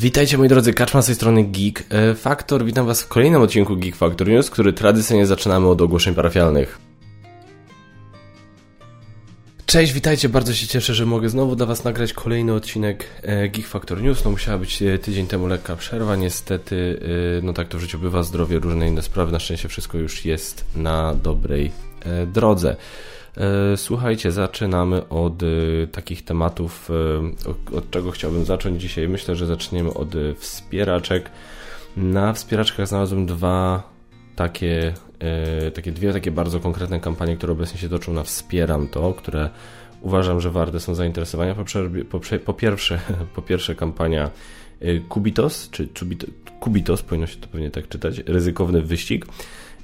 Witajcie moi drodzy, Kaczma z tej strony Geek e, Factor. Witam was w kolejnym odcinku Geek Factor News, który tradycyjnie zaczynamy od ogłoszeń parafialnych. Cześć, witajcie, bardzo się cieszę, że mogę znowu dla was nagrać kolejny odcinek e, Geek Factor News. No musiała być e, tydzień temu lekka przerwa, niestety, no tak to w życiu bywa, zdrowie, różne inne sprawy. Na szczęście wszystko już jest na dobrej drodze. E, słuchajcie, zaczynamy od e, takich tematów, e, od czego chciałbym zacząć dzisiaj. Myślę, że zaczniemy od wspieraczek. Na wspieraczkach znalazłem dwa takie, takie dwie takie bardzo konkretne kampanie, które obecnie się toczą na Wspieram to, które uważam, że warte są zainteresowania. Po, po, po, pierwsze, po pierwsze kampania Kubitos, czy Kubitos, powinno się to pewnie tak czytać, ryzykowny wyścig.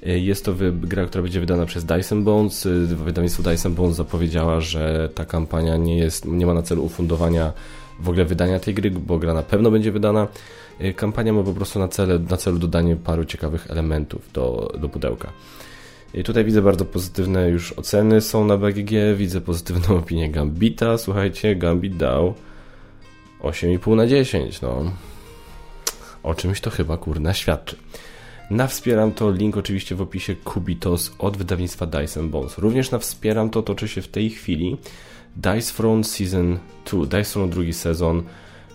Jest to gra, która będzie wydana przez Dyson Bones. Wydawnictwo Dyson Bones zapowiedziała, że ta kampania nie, jest, nie ma na celu ufundowania w ogóle wydania tej gry, bo gra na pewno będzie wydana. Kampania ma po prostu na, cele, na celu dodanie paru ciekawych elementów do, do pudełka. I tutaj widzę bardzo pozytywne już oceny są na BGG, widzę pozytywną opinię Gambita. Słuchajcie, Gambit dał 8,5 na 10, no. O czymś to chyba kurna świadczy. Na Wspieram to link oczywiście w opisie Kubitos od wydawnictwa Dyson Bones. Również na Wspieram to toczy się w tej chwili Dice Throne Season 2, Dice Throne drugi sezon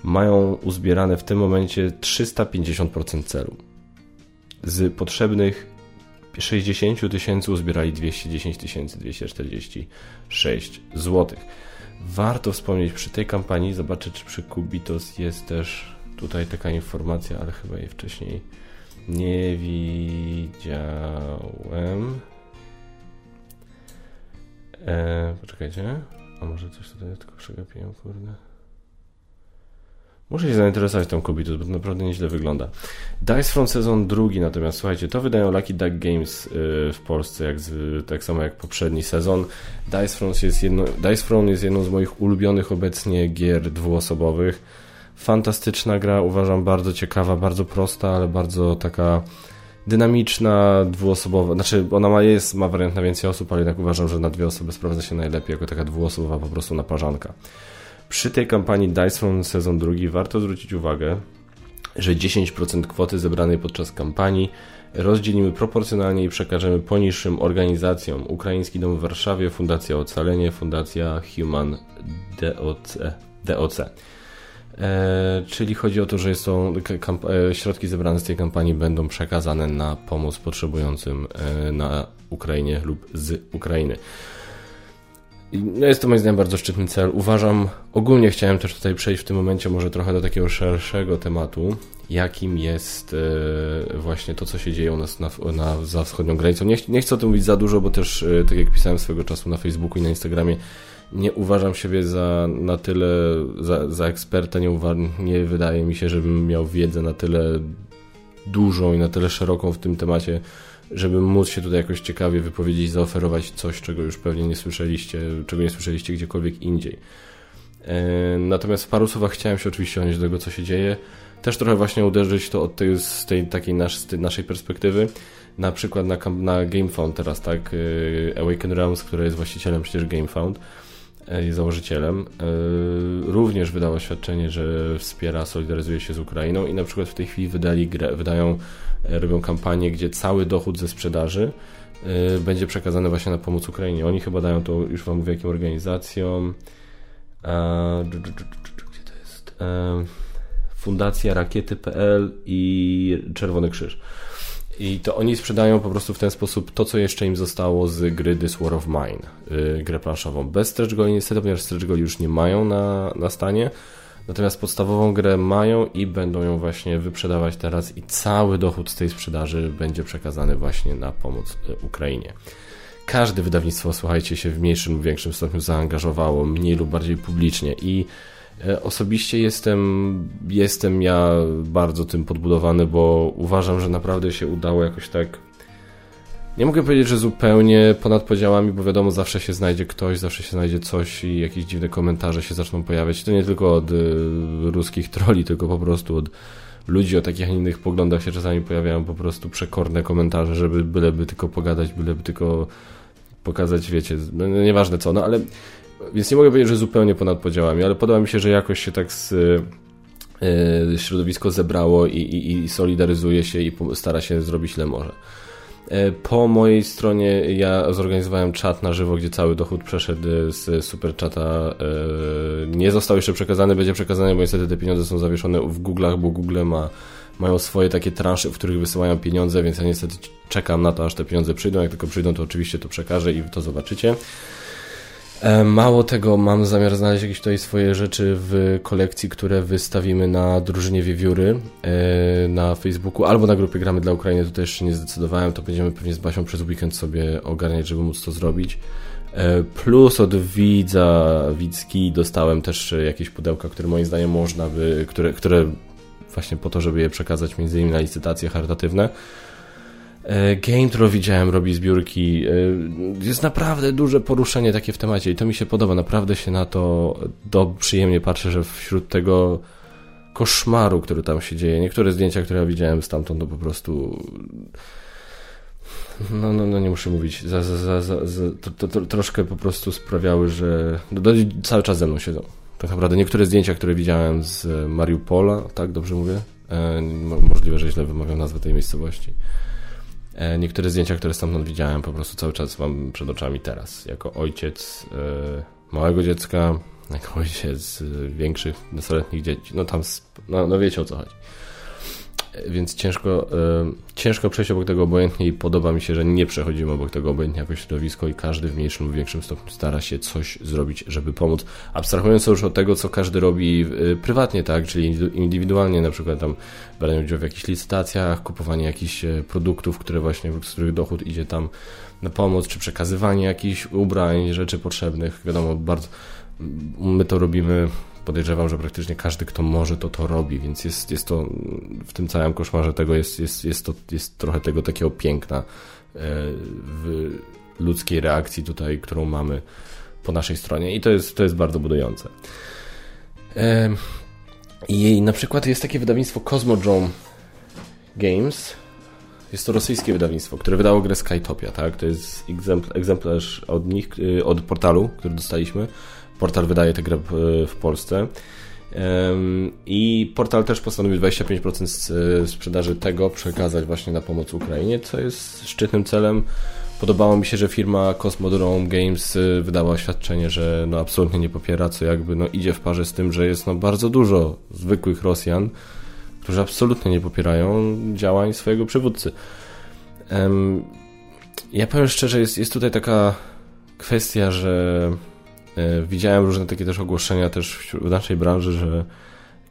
mają uzbierane w tym momencie 350% celu. Z potrzebnych 60 tysięcy uzbierali 210 246 zł. Warto wspomnieć przy tej kampanii, zobaczyć czy przy Kubitos jest też tutaj taka informacja, ale chyba jej wcześniej nie widziałem. E, poczekajcie. A może coś tutaj tylko przegapiłem, kurde. Muszę się zainteresować tą kobietą, bo to naprawdę nieźle wygląda. Dice From sezon drugi, natomiast słuchajcie, to wydają Lucky Duck Games y, w Polsce, jak z, tak samo jak poprzedni sezon. Dice From jest, jedno, Dice From jest jedną z moich ulubionych obecnie gier dwuosobowych Fantastyczna gra, uważam bardzo ciekawa, bardzo prosta, ale bardzo taka dynamiczna, dwuosobowa. Znaczy, ona ma, jest, ma wariant na więcej osób, ale jednak uważam, że na dwie osoby sprawdza się najlepiej jako taka dwuosobowa po prostu naparzanka. Przy tej kampanii Dice sezon drugi warto zwrócić uwagę, że 10% kwoty zebranej podczas kampanii rozdzielimy proporcjonalnie i przekażemy poniższym organizacjom. Ukraiński Dom w Warszawie, Fundacja Ocalenie, Fundacja Human DOC. DOC. E, czyli chodzi o to, że to, e, środki zebrane z tej kampanii będą przekazane na pomoc potrzebującym e, na Ukrainie lub z Ukrainy. No jest to moim zdaniem bardzo szczytny cel. Uważam, ogólnie chciałem też tutaj przejść w tym momencie może trochę do takiego szerszego tematu, jakim jest właśnie to, co się dzieje u nas na, na, za wschodnią granicą. Nie, nie chcę o tym mówić za dużo, bo też, tak jak pisałem swego czasu na Facebooku i na Instagramie, nie uważam siebie za na tyle, za, za eksperta, nie, nie wydaje mi się, żebym miał wiedzę na tyle dużą i na tyle szeroką w tym temacie, żeby móc się tutaj jakoś ciekawie wypowiedzieć, zaoferować coś, czego już pewnie nie słyszeliście, czego nie słyszeliście gdziekolwiek indziej. E, natomiast w paru słowach chciałem się oczywiście odnieść do tego, co się dzieje. Też trochę właśnie uderzyć to od tej, z tej takiej nasz, z tej naszej perspektywy. Na przykład na, na GameFound teraz, tak? E, Awaken Realms, który jest właścicielem przecież GameFound E, założycielem, e, również wydał oświadczenie, że wspiera, solidaryzuje się z Ukrainą i na przykład w tej chwili wydali grę, wydają, e, robią kampanię, gdzie cały dochód ze sprzedaży będzie przekazany właśnie na pomoc Ukrainie. Oni chyba dają to, już wam mówię, jakim organizacjom. Gdzie to jest? Fundacja Rakiety.pl i Czerwony Krzyż. I to oni sprzedają po prostu w ten sposób to, co jeszcze im zostało z gry This War of Mine, yy, grę planszową. Bez stretch goali niestety, ponieważ stretch goali już nie mają na, na stanie, natomiast podstawową grę mają i będą ją właśnie wyprzedawać teraz i cały dochód z tej sprzedaży będzie przekazany właśnie na pomoc y, Ukrainie. Każde wydawnictwo, słuchajcie, się w mniejszym lub większym stopniu zaangażowało, mniej lub bardziej publicznie i osobiście jestem, jestem ja bardzo tym podbudowany, bo uważam, że naprawdę się udało jakoś tak. Nie mogę powiedzieć, że zupełnie ponad podziałami, bo wiadomo, zawsze się znajdzie ktoś, zawsze się znajdzie coś i jakieś dziwne komentarze się zaczną pojawiać. To nie tylko od y, ruskich troli, tylko po prostu od ludzi o takich, a innych poglądach się czasami pojawiają po prostu przekorne komentarze, żeby byleby tylko pogadać, byleby tylko pokazać, wiecie, no, nieważne co, no ale więc nie mogę powiedzieć, że zupełnie ponad podziałami, ale podoba mi się, że jakoś się tak z, środowisko zebrało i, i, i solidaryzuje się i stara się zrobić ile może. E, po mojej stronie ja zorganizowałem czat na żywo, gdzie cały dochód przeszedł z super czata. E, nie został jeszcze przekazany, będzie przekazany, bo niestety te pieniądze są zawieszone w Google'ach, bo Google ma, mają swoje takie transze, w których wysyłają pieniądze, więc ja niestety czekam na to, aż te pieniądze przyjdą. Jak tylko przyjdą, to oczywiście to przekażę i to zobaczycie. E, mało tego, mam zamiar znaleźć jakieś tutaj swoje rzeczy w kolekcji, które wystawimy na drużynie Wiewióry e, na Facebooku albo na grupie Gramy dla Ukrainy. Tutaj jeszcze nie zdecydowałem, to będziemy pewnie z Basią przez weekend sobie ogarniać, żeby móc to zrobić. E, plus od widza, widzki dostałem też jakieś pudełka, które moim zdaniem można by, które, które właśnie po to, żeby je przekazać między innymi na licytacje charytatywne. E, Game widziałem robi zbiórki. E, jest naprawdę duże poruszenie takie w temacie i to mi się podoba. Naprawdę się na to do przyjemnie patrzę, że wśród tego koszmaru, który tam się dzieje, niektóre zdjęcia, które ja widziałem stamtąd, to po prostu no, no, no nie muszę mówić, za, za, za, za to, to, to, troszkę po prostu sprawiały, że no, cały czas ze mną siedzą. Tak naprawdę niektóre zdjęcia, które widziałem z Mariupola, tak dobrze mówię? E, możliwe, że źle wymawiam nazwę tej miejscowości niektóre zdjęcia, które stamtąd widziałem, po prostu cały czas mam przed oczami teraz. Jako ojciec e, małego dziecka, jako ojciec e, większych, nastoletnich dzieci. No tam, no, no wiecie o co chodzi więc ciężko, e, ciężko przejść obok tego obojętnie i podoba mi się, że nie przechodzimy obok tego obojętnie jako środowisko i każdy w mniejszym lub większym stopniu stara się coś zrobić, żeby pomóc. Abstrahując już od tego, co każdy robi e, prywatnie, tak, czyli indywidualnie, na przykład tam branie udziału w jakichś licytacjach, kupowanie jakichś e, produktów, które właśnie, z których dochód idzie tam na pomoc, czy przekazywanie jakichś ubrań, rzeczy potrzebnych. Wiadomo, bardzo my to robimy podejrzewam, że praktycznie każdy, kto może, to to robi, więc jest, jest to w tym całym koszmarze tego jest, jest, jest, to, jest trochę tego takiego piękna e, w ludzkiej reakcji tutaj, którą mamy po naszej stronie i to jest, to jest bardzo budujące. E, I na przykład jest takie wydawnictwo Cosmodrome Games. Jest to rosyjskie wydawnictwo, które wydało grę Skytopia, tak? To jest egzemplarz od nich, y, od portalu, który dostaliśmy portal wydaje tę grę w Polsce. I portal też postanowił 25% sprzedaży tego przekazać właśnie na pomoc Ukrainie, co jest szczytnym celem. Podobało mi się, że firma Cosmodrome Games y, wydała oświadczenie, że no absolutnie nie popiera, co jakby no idzie w parze z tym, że jest no bardzo dużo zwykłych Rosjan, którzy absolutnie nie popierają działań swojego przywódcy. Ja powiem szczerze, jest, jest tutaj taka kwestia, że E, widziałem różne takie też ogłoszenia też w naszej branży, że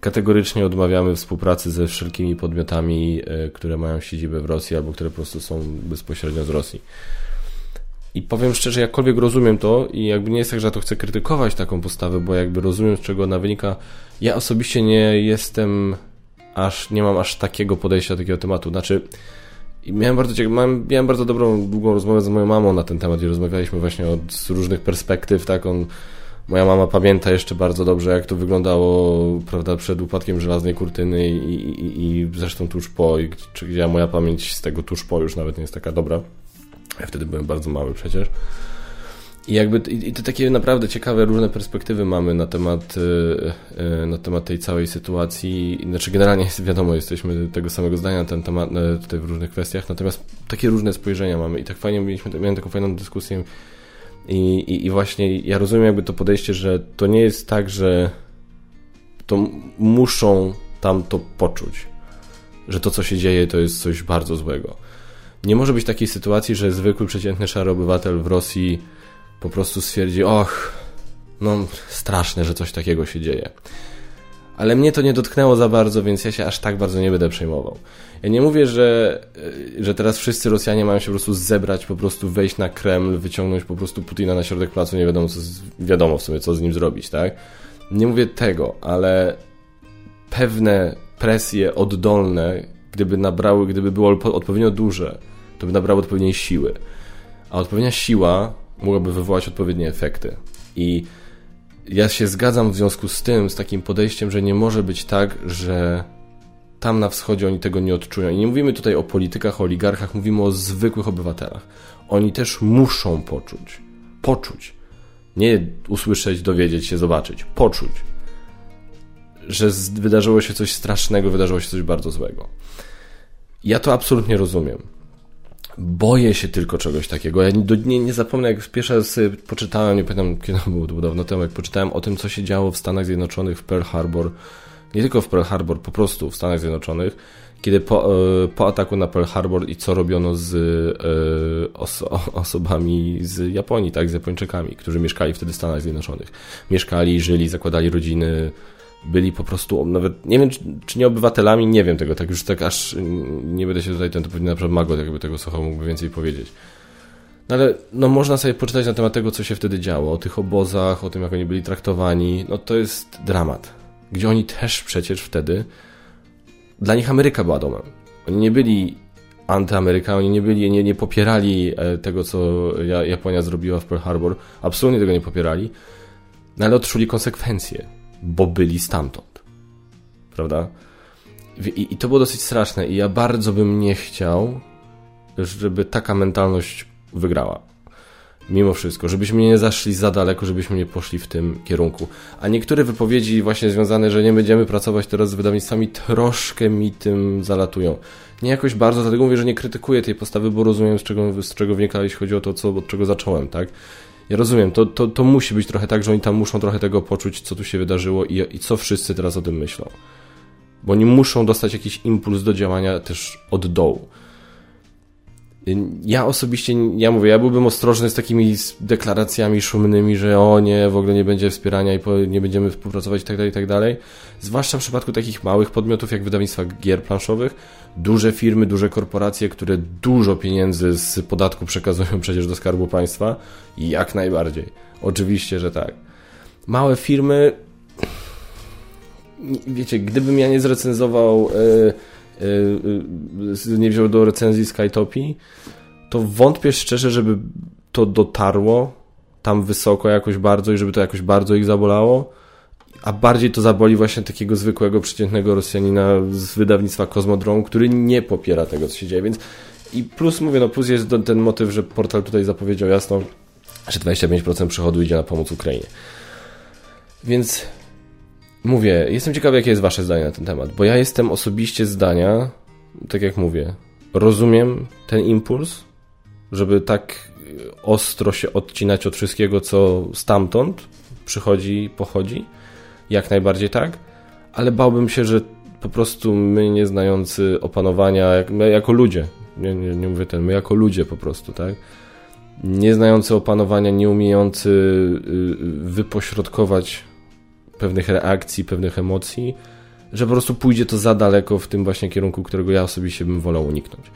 kategorycznie odmawiamy współpracy ze wszelkimi podmiotami, e, które mają siedzibę w Rosji albo które po prostu są bezpośrednio z Rosji. I powiem szczerze, jakkolwiek rozumiem to i jakby nie jest tak, że to chcę krytykować taką postawę, bo jakby rozumiem, z czego ona wynika. Ja osobiście nie jestem aż, nie mam aż takiego podejścia do takiego tematu. Znaczy, i miałem bardzo, miałem, bardzo dobrą, długą rozmowę z moją mamą na ten temat i rozmawialiśmy właśnie od, różnych perspektyw, tak, on, moja mama pamięta jeszcze bardzo dobrze, jak to wyglądało, prawda, przed upadkiem żelaznej kurtyny i, i, i zresztą tuż po, i, czy moja pamięć z tego tuż po już nawet nie jest taka dobra. Ja wtedy byłem bardzo mały przecież. I jakby i te takie naprawdę ciekawe różne perspektywy mamy na temat, y, y, na temat tej całej sytuacji. Znaczy generalnie wiadomo, jesteśmy tego samego zdania na ten temat y, tutaj w różnych kwestiach, natomiast takie różne spojrzenia mamy i tak fajnie mieliśmy, miałem taką fajną dyskusję i, i, i właśnie ja rozumiem jakby to podejście, że to nie jest tak, że to muszą tam to poczuć, że to co się dzieje to jest coś bardzo złego. Nie może być takiej sytuacji, że zwykły przeciętny szary obywatel w Rosji po prostu stwierdzi, och, no straszne, że coś takiego się dzieje. Ale mnie to nie dotknęło za bardzo, więc ja się aż tak bardzo nie będę przejmował. Ja nie mówię, że, e, że teraz wszyscy Rosjanie mają się po prostu zebrać, po prostu wejść na Kreml, wyciągnąć po prostu Putina na środek placu, nie wiadomo, co wiadomo w sumie, co z nim zrobić, tak? Nie mówię tego, ale pewne presje oddolne, gdyby nabrały, gdyby było odpowiednio duże, to by nabrały odpowiedniej siły. A odpowiednia siła mogłaby wywołać odpowiednie efekty. I ja się zgadzam w związku z tym, z takim podejściem, że nie może być tak, że tam na wschodzie oni tego nie odczują. I nie mówimy tutaj o politykach, o oligarchach, mówimy o zwykłych obywatelach. Oni też muszą poczuć. Poczuć. Nie usłyszeć, dowiedzieć się, zobaczyć. Poczuć. że wydarzyło się coś strasznego, wydarzyło się coś bardzo złego. Ja to absolutnie rozumiem. Boję się tylko czegoś takiego. Ja nie, nie zapomnę, jak pierwszy raz poczytałem, nie pamiętam kiedy było, to dawno temu, jak poczytałem o tym, co się działo w Stanach Zjednoczonych, w Pearl Harbor, nie tylko w Pearl Harbor, po prostu w Stanach Zjednoczonych, kiedy po, e, po ataku na Pearl Harbor i co robiono z e, oso osobami z Japonii, tak, z Japończykami, którzy mieszkali wtedy w Stanach Zjednoczonych. Mieszkali, żyli, zakładali rodziny, byli po prostu, nawet nie wiem, czy, czy, nie obywatelami, nie wiem tego, tak już tak aż nie będę się tutaj, ten to pewnie na przykład Magot jakby tego słuchał, mógłby więcej powiedzieć. No ale no można sobie poczytać na temat tego, co się wtedy działo, o tych obozach, o tym, jak oni byli traktowani, no to jest dramat. Gdzie oni też przecież wtedy, dla nich Ameryka była domem. Oni nie byli antyameryka, oni nie byli, nie, nie popierali e, tego, co Japonia zrobiła w Pearl Harbor, absolutnie tego nie popierali, no ale odczuli konsekwencje bo byli stamtąd. Prawda? I, I, to było dosyć straszne i ja bardzo bym nie chciał, żeby taka mentalność wygrała. Mimo wszystko, żebyśmy nie zaszli za daleko, żebyśmy nie poszli w tym kierunku. A niektóre wypowiedzi właśnie związane, że nie będziemy pracować teraz z wydawnictwami, troszkę mi tym zalatują. Nie jakoś bardzo, dlatego mówię, że nie krytykuję tej postawy, bo rozumiem z czego, z czego wynika, jeśli chodzi o to, co, od czego zacząłem, tak? Ja rozumiem, to, to, to musi być trochę tak, że oni tam muszą trochę tego poczuć, co tu się wydarzyło i, i co wszyscy teraz o tym myślą. Bo oni muszą dostać jakiś impuls do działania też od dołu. Ja osobiście, ja mówię, ja byłbym ostrożny z takimi deklaracjami szumnymi, że o nie, w ogóle nie będzie wspierania i nie będziemy współpracować i tak dalej, i tak. Zwłaszcza w przypadku takich małych podmiotów jak wydawnictwa gier planszowych, duże firmy, duże korporacje, które dużo pieniędzy z podatku przekazują przecież do skarbu państwa jak najbardziej. Oczywiście, że tak. Małe firmy, wiecie, gdybym ja nie zrecenzował, yy, nie wziął do recenzji Skytopii, to wątpię szczerze, żeby to dotarło tam wysoko jakoś bardzo i żeby to jakoś bardzo ich zabolało a bardziej to zaboli właśnie takiego zwykłego, przeciętnego Rosjanina z wydawnictwa Cosmodrome, który nie popiera tego, co się dzieje, więc i plus, mówię, no plus jest ten motyw, że portal tutaj zapowiedział jasno, że 25% przychodu idzie na pomoc Ukrainie. Więc mówię, jestem ciekawy, jakie jest wasze zdanie na ten temat, bo ja jestem osobiście zdania, tak jak mówię, rozumiem ten impuls, żeby tak ostro się odcinać od wszystkiego, co stamtąd przychodzi, pochodzi, jak najbardziej tak, ale bałbym się, że po prostu my nie znający opanowania, my jako ludzie, nie, nie, nie mówię ten, my jako ludzie po prostu, tak? Nie znający opanowania, nie umiejący y, wypośrodkować pewnych reakcji, pewnych emocji, że po prostu pójdzie to za daleko w tym właśnie kierunku, którego ja osobiście bym wolał uniknąć.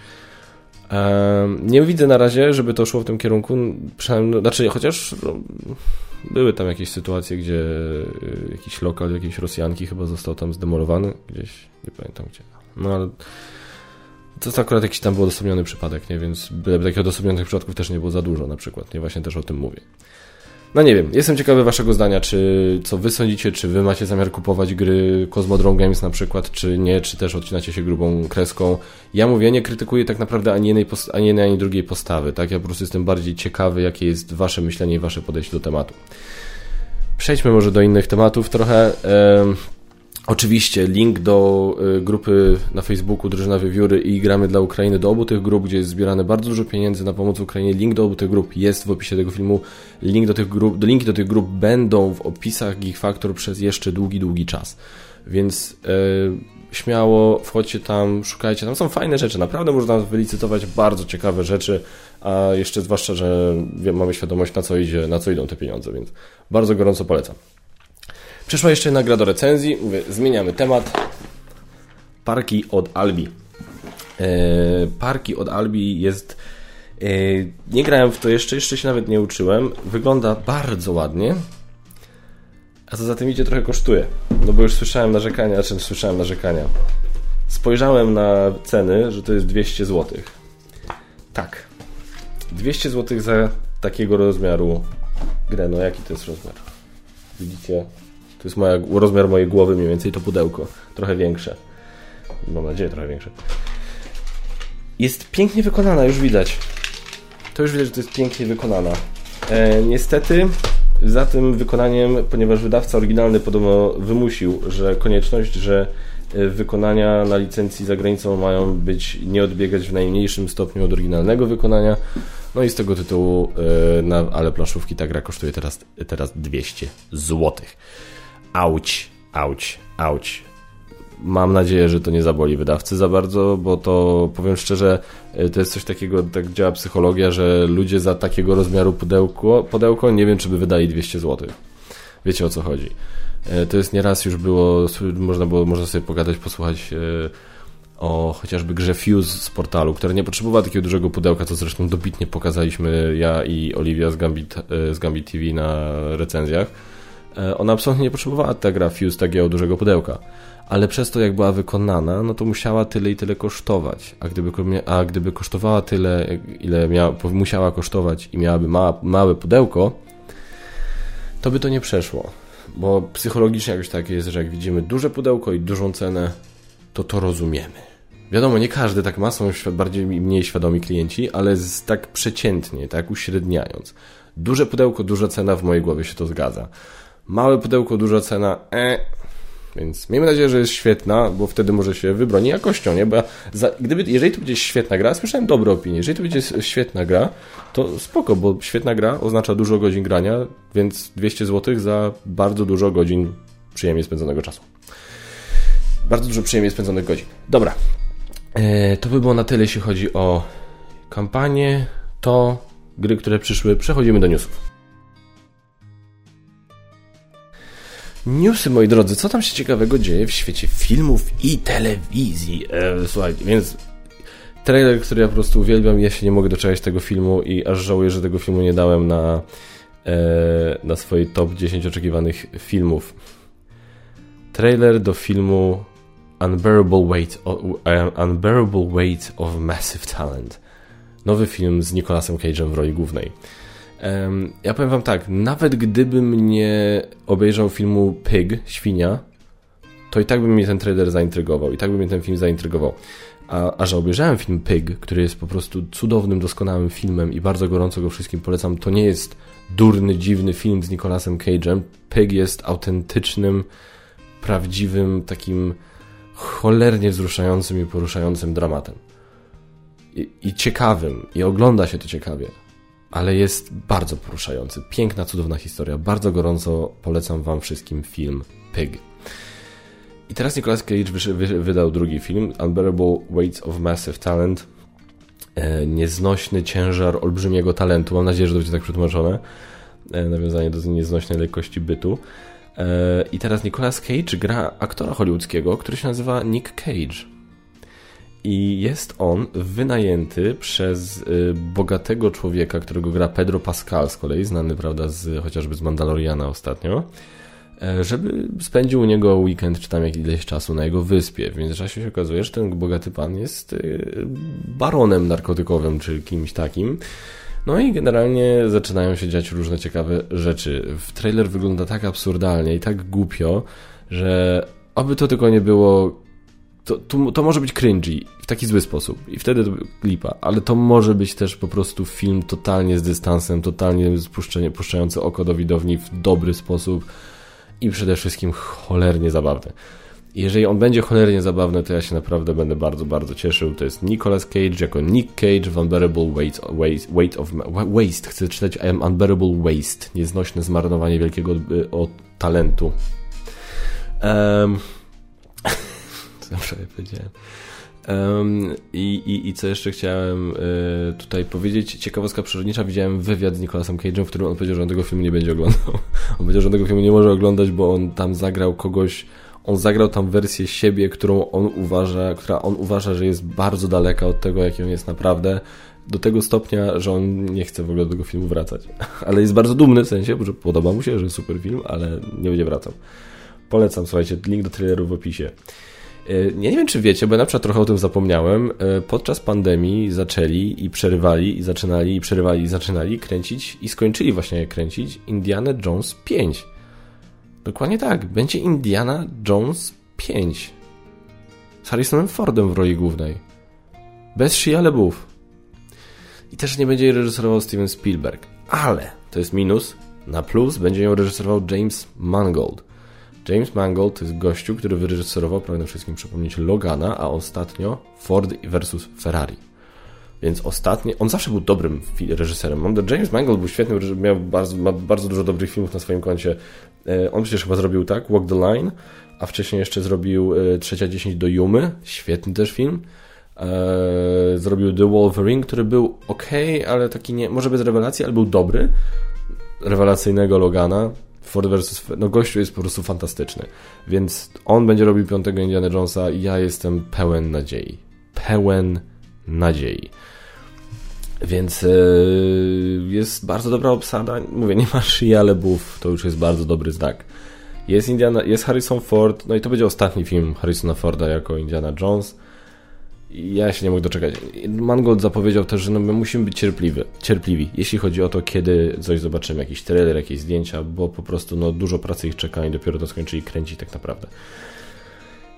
Nie widzę na razie, żeby to szło w tym kierunku, przynajmniej, no, znaczy chociaż no, były tam jakieś sytuacje, gdzie y, jakiś lokal jakiejś Rosjanki chyba został tam zdemolowany, gdzieś, nie pamiętam gdzie. No ale to jest akurat jakiś tam był odosobniony przypadek, nie? Więc byle takich odosobnionych przypadków też nie było za dużo na przykład, nie? Właśnie też o tym mówię. No nie wiem, jestem ciekawy waszego zdania, czy co wy sądzicie, czy wy macie zamiar kupować gry Cosmodrome Games na przykład, czy nie, czy też odcinacie się grubą kreską. Ja mówię, nie krytykuję tak naprawdę ani jednej, ani jednej, ani drugiej postawy, tak? Ja po prostu jestem bardziej ciekawy, jakie jest wasze myślenie i wasze podejście do tematu. Przejdźmy może do innych tematów trochę. Oczywiście link do y, grupy na Facebooku Drużyna Wiewióry i Gramy dla Ukrainy, do obu tych grup, gdzie jest zbierane bardzo dużo pieniędzy na pomoc Ukrainie. Link do obu tych grup jest w opisie tego filmu. Link do tych grup, linki do tych grup będą w opisach Geek Factor przez jeszcze długi, długi czas. Więc yy, śmiało wchodźcie tam, szukajcie. Tam są fajne rzeczy. Naprawdę można wylicytować bardzo ciekawe rzeczy, a jeszcze zwłaszcza, że mamy świadomość na co idzie, na co idą te pieniądze, więc bardzo gorąco polecam. Przyszła jeszcze jedna gra do recenzji. Mówię, zmieniamy temat. Parki od Albi. E, parki od Albi jest... E, nie grałem w to jeszcze, jeszcze się nawet nie uczyłem. Wygląda bardzo ładnie. A co za tym idzie, trochę kosztuje. No bo już słyszałem narzekania, znaczy słyszałem narzekania. Spojrzałem na ceny, że to jest 200 zł. Tak. 200 zł za takiego rozmiaru grę. No jaki to jest rozmiar? Widzicie? To jest moja, rozmiar mojej głowy mniej więcej to pudełko. Trochę większe. Mam nadzieję, trochę większe. Jest pięknie wykonana, już widać. To już widać, że to jest pięknie wykonana. E, niestety za tym wykonaniem, ponieważ wydawca oryginalny podobno wymusił, że konieczność, że e, wykonania na licencji za granicą mają być nie odbiegać w najmniejszym stopniu od oryginalnego wykonania. No i z tego tytułu, e, na, ale planszówki ta gra kosztuje teraz, teraz 200 zł. Auć, auć, auć. Mam nadzieję, że to nie zaboli wydawcy za bardzo, bo to powiem szczerze, e, to jest coś takiego, tak działa psychologia, że ludzie za takiego rozmiaru pudełko, pudełko nie wiem, czy by wydali 200 zł. Wiecie o co chodzi. E, to jest nieraz już było, można było, można sobie pogadać, posłuchać e, o chociażby grze Fuse z portalu, która nie potrzebowała takiego dużego pudełka, co zresztą dobitnie pokazaliśmy ja i Olivia z Gambit, z Gambit TV na recenzjach. Ona absolutnie nie potrzebowała ta gra Fuse takiego dużego pudełka ale przez to, jak była wykonana, no to musiała tyle i tyle kosztować. A gdyby, a gdyby kosztowała tyle, ile miała, musiała kosztować i miałaby ma, małe pudełko, to by to nie przeszło. Bo psychologicznie jakoś tak jest, że jak widzimy duże pudełko i dużą cenę, to to rozumiemy. Wiadomo, nie każdy tak ma, są bardziej mniej świadomi klienci, ale z, tak przeciętnie, tak uśredniając. Duże pudełko, duża cena, w mojej głowie się to zgadza. Małe pudełko, duża cena, e, więc miejmy nadzieję, że jest świetna, bo wtedy może się wybroni jakością, nie? Bo za, gdyby, jeżeli to będzie świetna gra, słyszałem dobre opinie, jeżeli to będzie świetna gra, to spoko, bo świetna gra oznacza dużo godzin grania, więc 200 zł za bardzo dużo godzin przyjemnie spędzonego czasu. Bardzo dużo przyjemnie spędzonych godzin. Dobra. E, to by było na tyle, jeśli chodzi o kampanię. To gry, które przyszły. Przechodzimy do newsów. Newsy, moi drodzy, co tam się ciekawego dzieje w świecie filmów i telewizji? E, słuchajcie, więc trailer, który ja po prostu uwielbiam, ja się nie mogę doczekać tego filmu i aż żałuję, że tego filmu nie dałem na, e, na swojej top 10 oczekiwanych filmów. Trailer do filmu Unbearable Weight of, Unbearable Weight of Massive Talent. Nowy film z Nicolasem Cage'em w roli głównej. Ja powiem wam tak, nawet gdybym nie obejrzał filmu Pig, Świnia, to i tak by mnie ten trailer zaintrygował, i tak by mnie ten film zaintrygował. A, a że obejrzałem film Pig, który jest po prostu cudownym, doskonałym filmem i bardzo gorąco go wszystkim polecam, to nie jest durny, dziwny film z Nicolasem Cage'em. Pig jest autentycznym, prawdziwym, takim cholernie wzruszającym i poruszającym dramatem. I, i ciekawym, i ogląda się to ciekawie ale jest bardzo poruszający. Piękna, cudowna historia. Bardzo gorąco polecam Wam wszystkim film Pig. I teraz Nicolas Cage wydał drugi film, Unbearable Weights of Massive Talent. E, nieznośny ciężar olbrzymiego talentu. Mam nadzieję, że to będzie tak przetłumaczone. E, nawiązanie do nieznośnej lekkości bytu. E, I teraz Nicolas Cage gra aktora hollywoodzkiego, który się nazywa Nick Cage. I jest on wynajęty przez y, bogatego człowieka, którego gra Pedro Pascal z kolei, znany prawda z, chociażby z Mandaloriana ostatnio, e, żeby spędził u niego weekend czy tam jakiś czasu na jego wyspie. W międzyczasie się okazuje, że ten bogaty pan jest y, baronem narkotykowym czy kimś takim. No i generalnie zaczynają się dziać różne ciekawe rzeczy. W trailer wygląda tak absurdalnie i tak głupio, że oby to tylko nie było to, to, to, może być cringy w taki zły sposób i wtedy to lipa, ale to może być też po prostu film totalnie z dystansem, totalnie puszczający oko do widowni w dobry sposób i przede wszystkim cholernie zabawny. Jeżeli on będzie cholernie zabawny, to ja się naprawdę będę bardzo, bardzo cieszył. To jest Nicolas Cage jako Nick Cage w Unbearable Weight, weight, weight of Waste. Chcę czytać Unbearable Waste. Nieznośne zmarnowanie wielkiego y, o, talentu. Um, co prawie powiedziałem. Um, i, i, I co jeszcze chciałem y, tutaj powiedzieć? Ciekawostka przyrodnicza. Widziałem wywiad z Nicolasem Cage'em, w którym on powiedział, że on tego filmu nie będzie oglądał. On powiedział, że on tego filmu nie może oglądać, bo on tam zagrał kogoś, on zagrał tam wersję siebie, którą on uważa, która on uważa, że jest bardzo daleka od tego, jaki on jest naprawdę. Do tego stopnia, że on nie chce w ogóle do tego filmu wracać. Ale jest bardzo dumny w sensie, że podoba mu się, że super film, ale nie będzie wracał. Polecam, słuchajcie, link do traileru w opisie. Ja nie wiem, czy wiecie, bo ja na przykład trochę o tym zapomniałem. E, podczas pandemii zaczęli i przerywali, i zaczynali, i przerywali, i zaczynali kręcić, i skończyli właśnie kręcić Indiana Jones 5. Dokładnie tak. Będzie Indiana Jones 5. Z Harrisonem Fordem w roli głównej. Bez Shia LaBeouf. I też nie będzie reżyserował Steven Spielberg. Ale to jest minus, Na plus będzie ją reżyserował James Mangold. James Mangold to jest gościu, który wyreżyserował, pragnę wszystkim przypomnieć, Logana, a ostatnio Ford vs Ferrari. Więc ostatnio, on zawsze był dobrym reżyserem. James Mangold był świetny, miał bardzo, ma bardzo dużo dobrych filmów na swoim koncie. E, on przecież chyba zrobił tak, Walk the Line, a wcześniej jeszcze zrobił e, Trzecia 10 do Jumy, świetny też film. E, zrobił The Wolverine, który był ok, ale taki nie, może bez rewelacji, ale był dobry. Rewelacyjnego Logana. Ford vs. No gościu jest po prostu fantastyczny. Więc on będzie robił piątego Indiana Jonesa i ja jestem pełen nadziei. Pełen nadziei. Więc yy, jest bardzo dobra obsada. Mówię, nie ma Shia LeBouf, to już jest bardzo dobry znak. Jest, Indiana, jest Harrison Ford, no i to będzie ostatni film Harrisona Forda jako Indiana Jones. Ja się nie mogę doczekać. Mangold zapowiedział też, że no my musimy być cierpliwi, cierpliwi, jeśli chodzi o to, kiedy coś zobaczymy, jakiś trailer, jakieś zdjęcia, bo po prostu no, dużo pracy ich czeka i dopiero to skończyli kręcić tak naprawdę.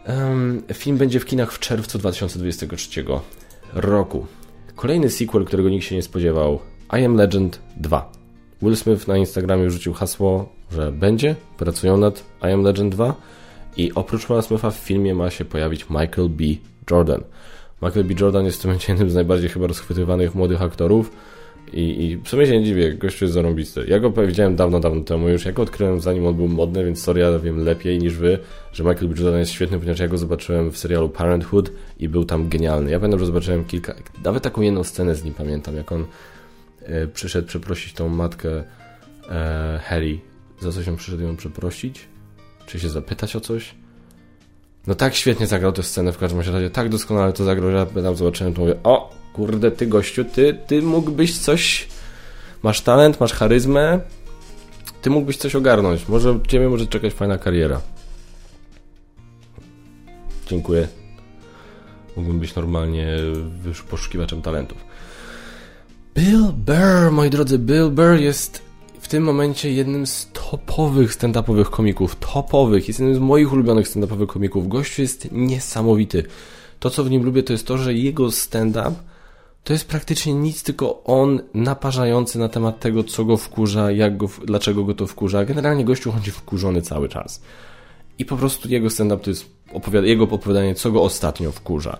Um, film będzie w kinach w czerwcu 2023 roku. Kolejny sequel, którego nikt się nie spodziewał, I Am Legend 2. Will Smith na Instagramie rzucił hasło, że będzie, pracują nad I Am Legend 2 i oprócz Will Smitha w filmie ma się pojawić Michael B. Jordan. Michael B. Jordan jest w tym momencie jednym z najbardziej chyba rozchwytywanych młodych aktorów i, i w sumie się nie dziwię, gościu jest zarąbisty. Ja go powiedziałem dawno, dawno temu już, ja go odkryłem zanim on był modny, więc sorry, ja wiem lepiej niż wy, że Michael B. Jordan jest świetny, ponieważ ja go zobaczyłem w serialu Parenthood i był tam genialny. Ja pamiętam, że zobaczyłem kilka, nawet taką jedną scenę z nim pamiętam, jak on e, przyszedł przeprosić tą matkę e, Harry. Za coś on przyszedł ją przeprosić? Czy się zapytać o coś? No tak świetnie zagrał tę scenę w każdym razie, tak doskonale to zagrał, że ja tam zobaczyłem, to mówię, o, kurde, ty gościu, ty, ty mógłbyś coś, masz talent, masz charyzmę, ty mógłbyś coś ogarnąć, może ciebie może czekać fajna kariera. Dziękuję. Mógłbym być normalnie poszukiwaczem talentów. Bill Burr, moi drodzy, Bill Burr jest w tym momencie jednym z topowych stand-upowych komików. Topowych. Jest jednym z moich ulubionych stand-upowych komików. Gościu jest niesamowity. To, co w nim lubię, to jest to, że jego stand-up to jest praktycznie nic, tylko on naparzający na temat tego, co go wkurza, jak go, dlaczego go to wkurza. Generalnie gościu chodzi wkurzony cały czas. I po prostu jego stand-up to jest opowiada jego opowiadanie, co go ostatnio wkurza.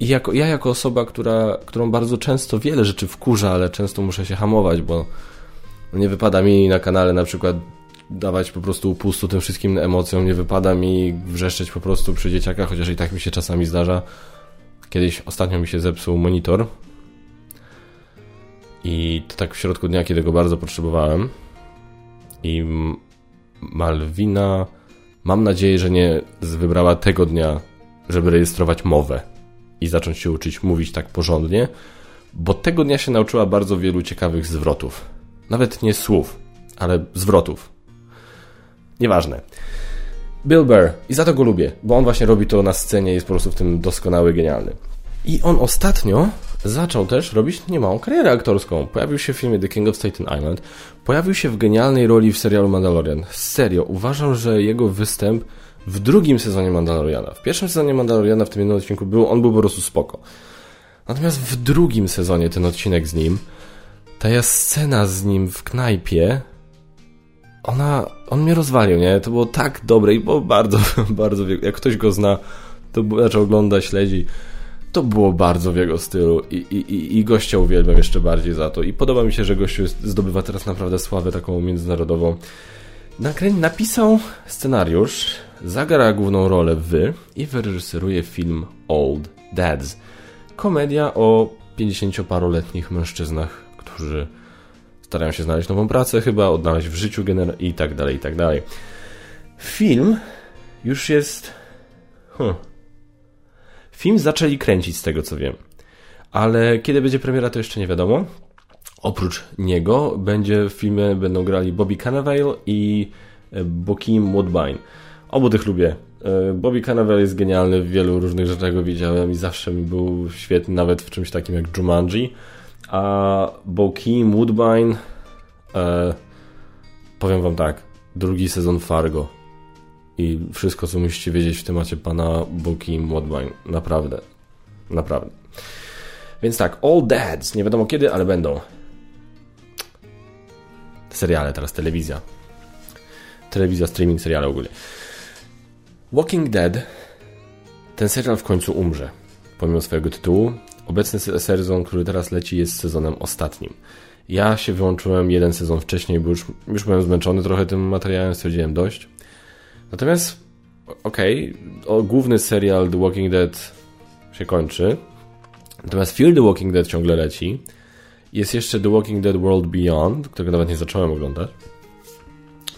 I jako, ja jako osoba, która, którą bardzo często wiele rzeczy wkurza, ale często muszę się hamować, bo no nie wypada mi na kanale na przykład dawać po prostu upustu tym wszystkim emocjom, nie wypada mi wrzeszczeć po prostu przy dzieciakach, chociaż i tak mi się czasami zdarza. Kiedyś ostatnio mi się zepsuł monitor i to tak w środku dnia, kiedy go bardzo potrzebowałem i Malwina mam nadzieję, że nie wybrała tego dnia, żeby rejestrować mowę i zacząć się uczyć mówić tak porządnie, bo tego dnia się nauczyła bardzo wielu ciekawych zwrotów nawet nie słów, ale zwrotów. Nieważne. Bill Burr. I za to go lubię, bo on właśnie robi to na scenie, jest po prostu w tym doskonały, genialny. I on ostatnio zaczął też robić niemałą karierę aktorską. Pojawił się w filmie The King of Staten Island, pojawił się w genialnej roli w serialu Mandalorian. Serio, uważam, że jego występ w drugim sezonie Mandaloriana, w pierwszym sezonie Mandaloriana, w tym jednym odcinku, był, on był po prostu spoko. Natomiast w drugim sezonie ten odcinek z nim ta scena z nim w knajpie, ona, on mnie rozwalił, nie? To było tak dobre i było bardzo, bardzo, jak ktoś go zna, to znaczy ogląda, śledzi, to było bardzo w jego stylu i, i, i gościa uwielbiam jeszcze bardziej za to i podoba mi się, że gościu zdobywa teraz naprawdę sławę taką międzynarodową. Nakrę... Napisał scenariusz, zagra główną rolę wy i wyreżyseruje film Old Dads. Komedia o 50-paroletnich mężczyznach, którzy starają się znaleźć nową pracę, chyba odnaleźć w życiu gener i tak dalej, i tak dalej. Film już jest. Huh. Film zaczęli kręcić z tego co wiem, ale kiedy będzie premiera, to jeszcze nie wiadomo. Oprócz niego będzie w filmie będą grali Bobby Cannavale i e, Bokeem Woodbine. Obu tych lubię. E, Bobby Cannavale jest genialny w wielu różnych rzeczach go widziałem i zawsze mi był świetny, nawet w czymś takim jak Jumanji. A Bokeem Woodbine e, powiem wam tak, drugi sezon Fargo i wszystko co musicie wiedzieć w temacie pana Bokeem Woodbine, naprawdę, naprawdę. Więc tak, All Dads, nie wiadomo kiedy, ale będą. seriale, teraz telewizja. Telewizja, streaming, seriale ogólnie. Walking Dead, ten serial w końcu umrze, pomimo swojego tytułu. Obecny sezon, który teraz leci, jest sezonem ostatnim. Ja się wyłączyłem jeden sezon wcześniej, bo już, już byłem zmęczony trochę tym materiałem, stwierdziłem dość. Natomiast, okej, okay, główny serial The Walking Dead się kończy. Natomiast Fear the Walking Dead ciągle leci. Jest jeszcze The Walking Dead World Beyond, którego nawet nie zacząłem oglądać.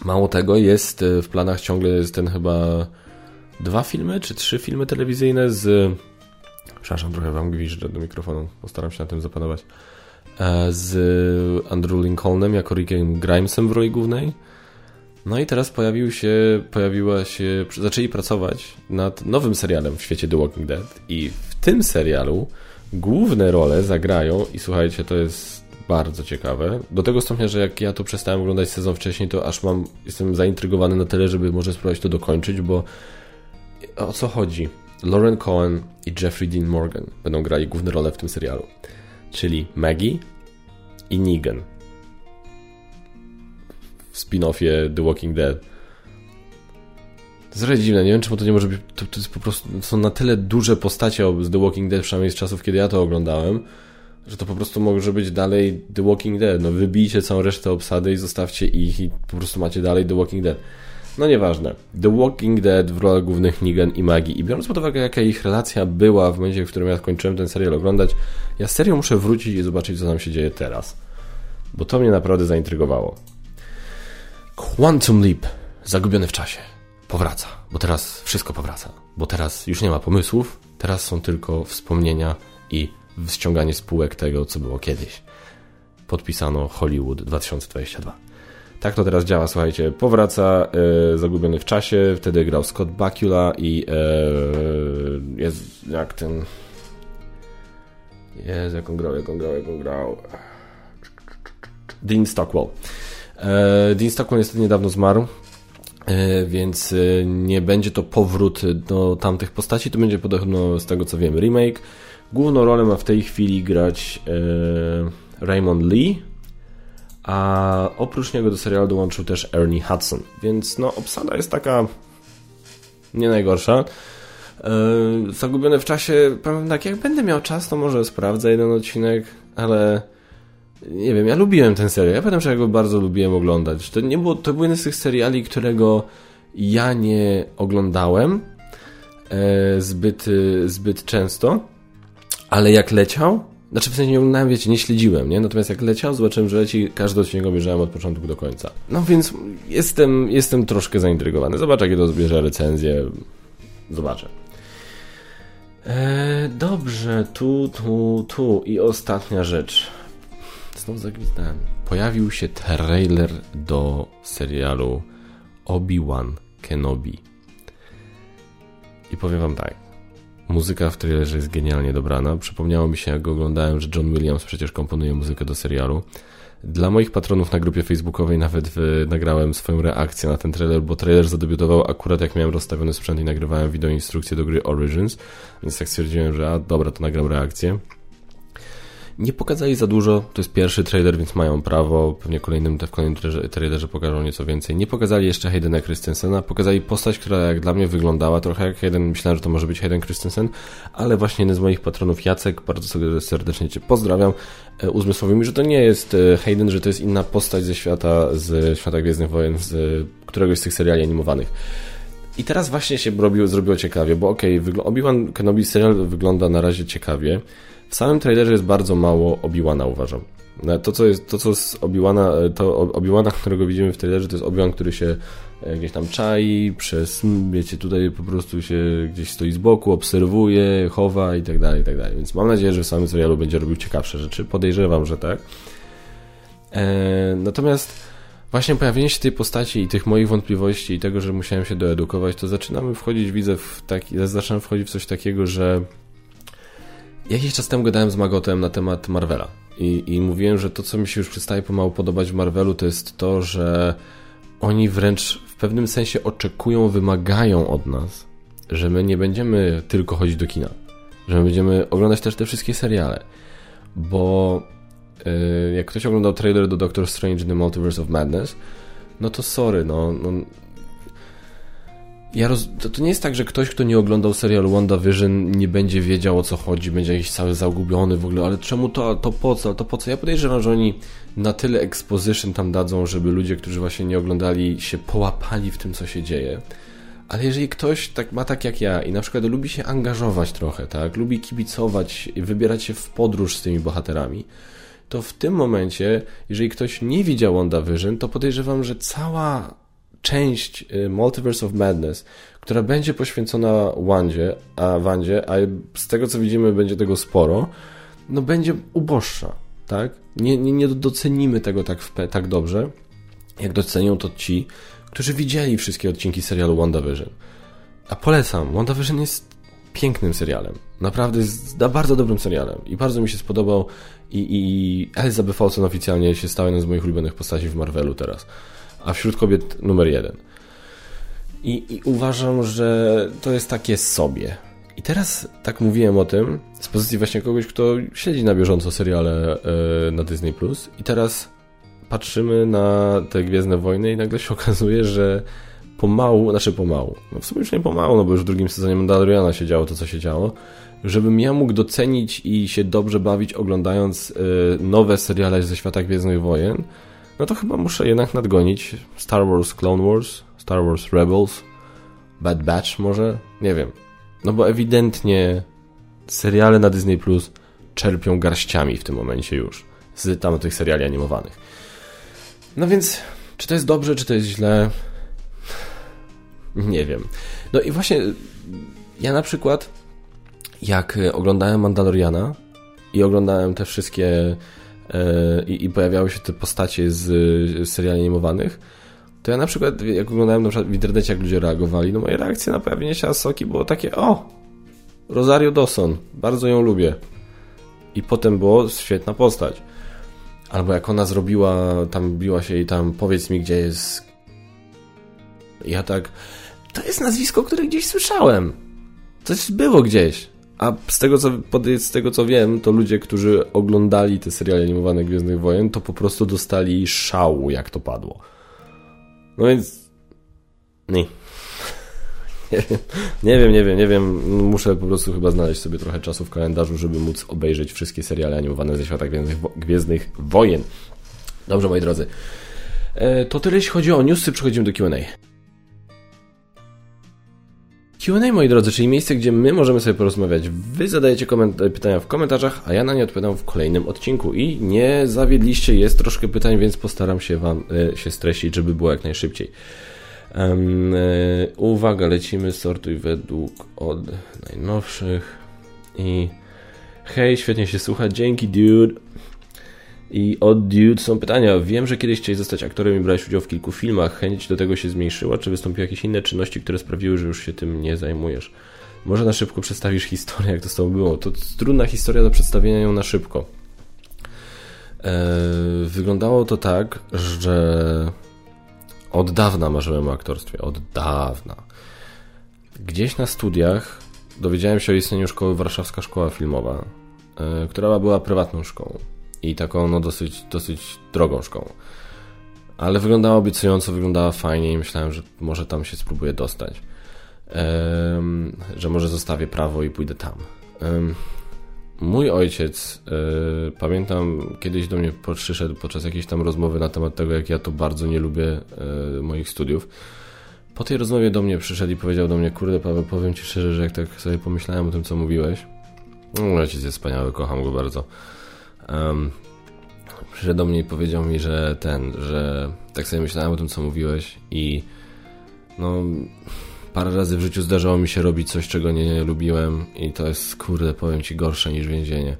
Mało tego, jest e, w planach ciągle jest ten chyba dwa filmy, czy trzy filmy telewizyjne z... Przepraszam, trochę wam gwiżdżę do mikrofonu, postaram się na tym zapanować. E, z Andrew Lincolnem jako Rickiem Grimesem w roli głównej. No i teraz pojawił się, pojawiła się, zaczęli pracować nad nowym serialem w świecie The Walking Dead i w tym serialu główne role zagrają i słuchajcie, to jest bardzo ciekawe. Do tego stopnia, że jak ja to przestałem oglądać sezon wcześniej, to aż mam, jestem zaintrygowany na tyle, żeby może spróbować to dokończyć, bo o co chodzi? Lauren Cohen i Jeffrey Dean Morgan będą grali główne role w tym serialu. Czyli Maggie i Negan w spin-offie The Walking Dead. To jest dziwne, nie wiem czemu to nie może być, to, to jest po prostu, są na tyle duże postacie z The Walking Dead, przynajmniej z czasów, kiedy ja to oglądałem, że to po prostu może być dalej The Walking Dead. No wybijcie całą resztę obsady i zostawcie ich i po prostu macie dalej The Walking Dead. No nieważne. The Walking Dead w rolach głównych Negan i Maggie. I biorąc pod uwagę, jaka ich relacja była w momencie, w którym ja kończyłem ten serial oglądać, ja serio muszę wrócić i zobaczyć, co tam się dzieje teraz. Bo to mnie naprawdę zaintrygowało. Quantum Leap. Zagubiony w czasie. Powraca. Bo teraz wszystko powraca. Bo teraz już nie ma pomysłów. Teraz są tylko wspomnienia i ściąganie spółek tego, co było kiedyś. Podpisano Hollywood 2022. Tak to teraz działa, słuchajcie. Powraca e, Zagubiony w czasie, wtedy grał Scott Bakula i e, jest jak ten... Jest, jak on grał, jak on grał, jak on grał... Dean Stockwell. E, Dean Stockwell niestety niedawno zmarł, e, więc e, nie będzie to powrót do tamtych postaci, to będzie podobno z tego co wiem remake. Główną rolę ma w tej chwili grać e, Raymond Lee, a oprócz niego do serialu dołączył też Ernie Hudson, więc no obsada jest taka nie najgorsza. Yy, zagubione w czasie, powiem tak, jak będę miał czas, to może sprawdzę jeden odcinek, ale nie wiem, ja lubiłem ten serial. Ja pamiętam, że ja go bardzo lubiłem oglądać. To, nie było, to był jeden z tych seriali, którego ja nie oglądałem e, zbyt, zbyt często, ale jak leciał, znaczy w sensie nie oglądałem, wiecie, nie śledziłem, nie? Natomiast jak leciał, zobaczyłem, że leci, każdy odcinek obejrzałem od początku do końca. No więc jestem, jestem troszkę zaintrygowany. Zobaczę, to zbierze recenzję. Zobaczę. Eee, dobrze, tu, tu, tu. I ostatnia rzecz. Znowu zagwizdałem. Pojawił się trailer do serialu Obi-Wan Kenobi. I powiem wam tak. Muzyka w trailerze jest genialnie dobrana. Przypomniało mi się, jak go oglądałem, że John Williams przecież komponuje muzykę do serialu. Dla moich patronów na grupie facebookowej nawet nagrałem swoją reakcję na ten trailer, bo trailer zadebiutował akurat jak miałem rozstawiony sprzęt i nagrywałem wideo instrukcję do gry Origins, więc tak stwierdziłem, że a dobra, to nagram reakcję. Nie pokazali za dużo, to jest pierwszy trailer, więc mają prawo, pewnie kolejnym, w kolejnym trailerze pokażą nieco więcej. Nie pokazali jeszcze Haydena Christensena, pokazali postać, która jak dla mnie wyglądała trochę jak Hayden, myślałem, że to może być Hayden Christensen, ale właśnie jeden z moich patronów, Jacek, bardzo serdecznie Cię pozdrawiam, e, uzmysłowił mi, że to nie jest e, Hayden, że to jest inna postać ze świata, z świata Gwiezdnych Wojen, z któregoś z tych seriali animowanych. I teraz właśnie się robiło, zrobiło ciekawie, bo okej, okay, Obi-Wan Kenobi serial wygląda na razie ciekawie, w samym trailerze jest bardzo mało Obi-Wana, uważam. No, to, co jest, to, co z Obi-Wana, to Obi-Wana, którego widzimy w trailerze, to jest Obi-Wan, który się e, gdzieś tam czai, przez, wiecie, tutaj po prostu się gdzieś stoi z boku, obserwuje, chowa i tak dalej, i tak dalej. Więc mam nadzieję, że w samym serialu będzie robił ciekawsze rzeczy. Podejrzewam, że tak. E, natomiast właśnie pojawienie się tej postaci i tych moich wątpliwości i tego, że musiałem się doedukować, to zaczynamy wchodzić, widzę, w taki, zaczynam wchodzić w coś takiego, że Jakiś czas temu gadałem z Magotem na temat Marvela I, i mówiłem, że to, co mi się już przestaje pomału podobać w Marvelu, to jest to, że oni wręcz w pewnym sensie oczekują, wymagają od nas, że my nie będziemy tylko chodzić do kina, że my będziemy oglądać też te wszystkie seriale, bo yy, jak ktoś oglądał trailer do Doctor Strange in the Multiverse of Madness, no to sorry, no, no ja roz... to, to, nie jest tak, że ktoś, kto nie oglądał serialu WandaVision nie będzie wiedział o co chodzi, będzie jakiś cały zagubiony w ogóle, ale czemu to, to po co, to po co? Ja podejrzewam, że oni na tyle exposition tam dadzą, żeby ludzie, którzy właśnie nie oglądali się połapali w tym, co się dzieje. Ale jeżeli ktoś tak ma tak jak ja i na przykład lubi się angażować trochę, tak, lubi kibicować i wybierać się w podróż z tymi bohaterami, to w tym momencie, jeżeli ktoś nie widział WandaVision, to podejrzewam, że cała część y, Multiverse of Madness, która będzie poświęcona Wandzie, a Wandzie, a z tego co widzimy będzie tego sporo, no będzie uboższa, tak? Nie, nie, nie docenimy tego tak, w, tak dobrze, jak docenią to ci, którzy widzieli wszystkie odcinki serialu WandaVision. A polecam, WandaVision jest pięknym serialem. Naprawdę jest bardzo dobrym serialem i bardzo mi się spodobał i, i Elizabeth Olsen oficjalnie się stała jedną z moich ulubionych postaci w Marvelu teraz a wśród kobiet numer jeden. I, I, uważam, że to jest takie sobie. I teraz tak mówiłem o tym z pozycji właśnie kogoś, kto śledzi na bieżąco seriale yy, na Disney Plus. I teraz patrzymy na te Gwiezdne Wojny i nagle się okazuje, że pomału, znaczy pomału, no w sumie już nie pomału, no bo już w drugim sezonie Mandaloriana się działo to, co się działo, żebym ja mógł docenić i się dobrze bawić oglądając yy, nowe seriale ze świata Gwiezdnych Wojen, no to chyba muszę jednak nadgonić Star Wars Clone Wars, Star Wars Rebels, Bad Batch może? Nie wiem. No bo ewidentnie seriale na Disney Plus czerpią garściami w tym momencie już z tamtych seriali animowanych. No więc, czy to jest dobrze, czy to jest źle? Nie wiem. No i właśnie ja na przykład jak oglądałem Mandaloriana i oglądałem te wszystkie i, i pojawiały się te postacie z, z seriali animowanych, to ja na przykład, jak oglądałem na przykład w internecie, jak ludzie reagowali, no moje reakcje na pojawienie się Asoki było takie, o, Rosario Dawson, bardzo ją lubię. I potem było świetna postać. Albo jak ona zrobiła, tam biła się i tam, powiedz mi, gdzie jest... I ja tak, to jest nazwisko, które gdzieś słyszałem. Coś było gdzieś. A z tego, co, z tego co wiem, to ludzie, którzy oglądali te seriale animowane Gwiezdnych Wojen, to po prostu dostali szału, jak to padło. No więc... Nie. Nie wiem, nie wiem, nie wiem. Muszę po prostu chyba znaleźć sobie trochę czasu w kalendarzu, żeby móc obejrzeć wszystkie seriale animowane ze świata Gwiezdnych, Gwiezdnych Wojen. Dobrze, moi drodzy. E, to tyle, jeśli chodzi o newsy. Przechodzimy do Q&A. Q&A, moi drodzy, czyli miejsce, gdzie my możemy sobie porozmawiać. Wy zadajecie pytania w komentarzach, a ja na nie odpowiadam w kolejnym odcinku. I nie zawiedliście, jest troszkę pytań, więc postaram się Wam y, się streścić, żeby było jak najszybciej. Um, y, uwaga, lecimy, sortuj według od najnowszych. I hej, świetnie się słucha, dzięki dude. I od Dude są pytania. Wiem, że kiedyś chciałeś zostać aktorem i brałeś udział w kilku filmach. Chęć do tego się zmniejszyła? Czy wystąpiły jakieś inne czynności, które sprawiły, że już się tym nie zajmujesz? Może na szybko przedstawisz historię, jak to z tobą było. To trudna historia do przedstawienia ją na szybko. Eee, wyglądało to tak, że od dawna marzyłem o aktorstwie. Od dawna. Gdzieś na studiach dowiedziałem się o istnieniu szkoły Warszawska Szkoła Filmowa, e, która była prywatną szkołą i taką no dosyć, dosyć drogą szkołą. Ale wyglądała obiecująco, wyglądała fajnie i myślałem, że może tam się spróbuję dostać. Że może zostawię prawo i pójdę tam. Mój ojciec, y, pamiętam, kiedyś do mnie przyszedł podczas jakiejś tam rozmowy na temat tego, jak ja to bardzo nie lubię y, moich studiów. Po tej rozmowie do mnie przyszedł i powiedział do mnie, kurde Paweł, powiem Ci szczerze, że jak tak sobie pomyślałem o tym, co mówiłeś, mój ojciec jest wspaniały, kocham go bardzo um, przyszedł do mnie i powiedział mi, że ten, że tak sobie myślałem o tym, co mówiłeś i no parę razy w życiu zdarzało mi się robić coś, czego nie, lubiłem i to jest, kurde, powiem Ci, gorsze niż więzienie.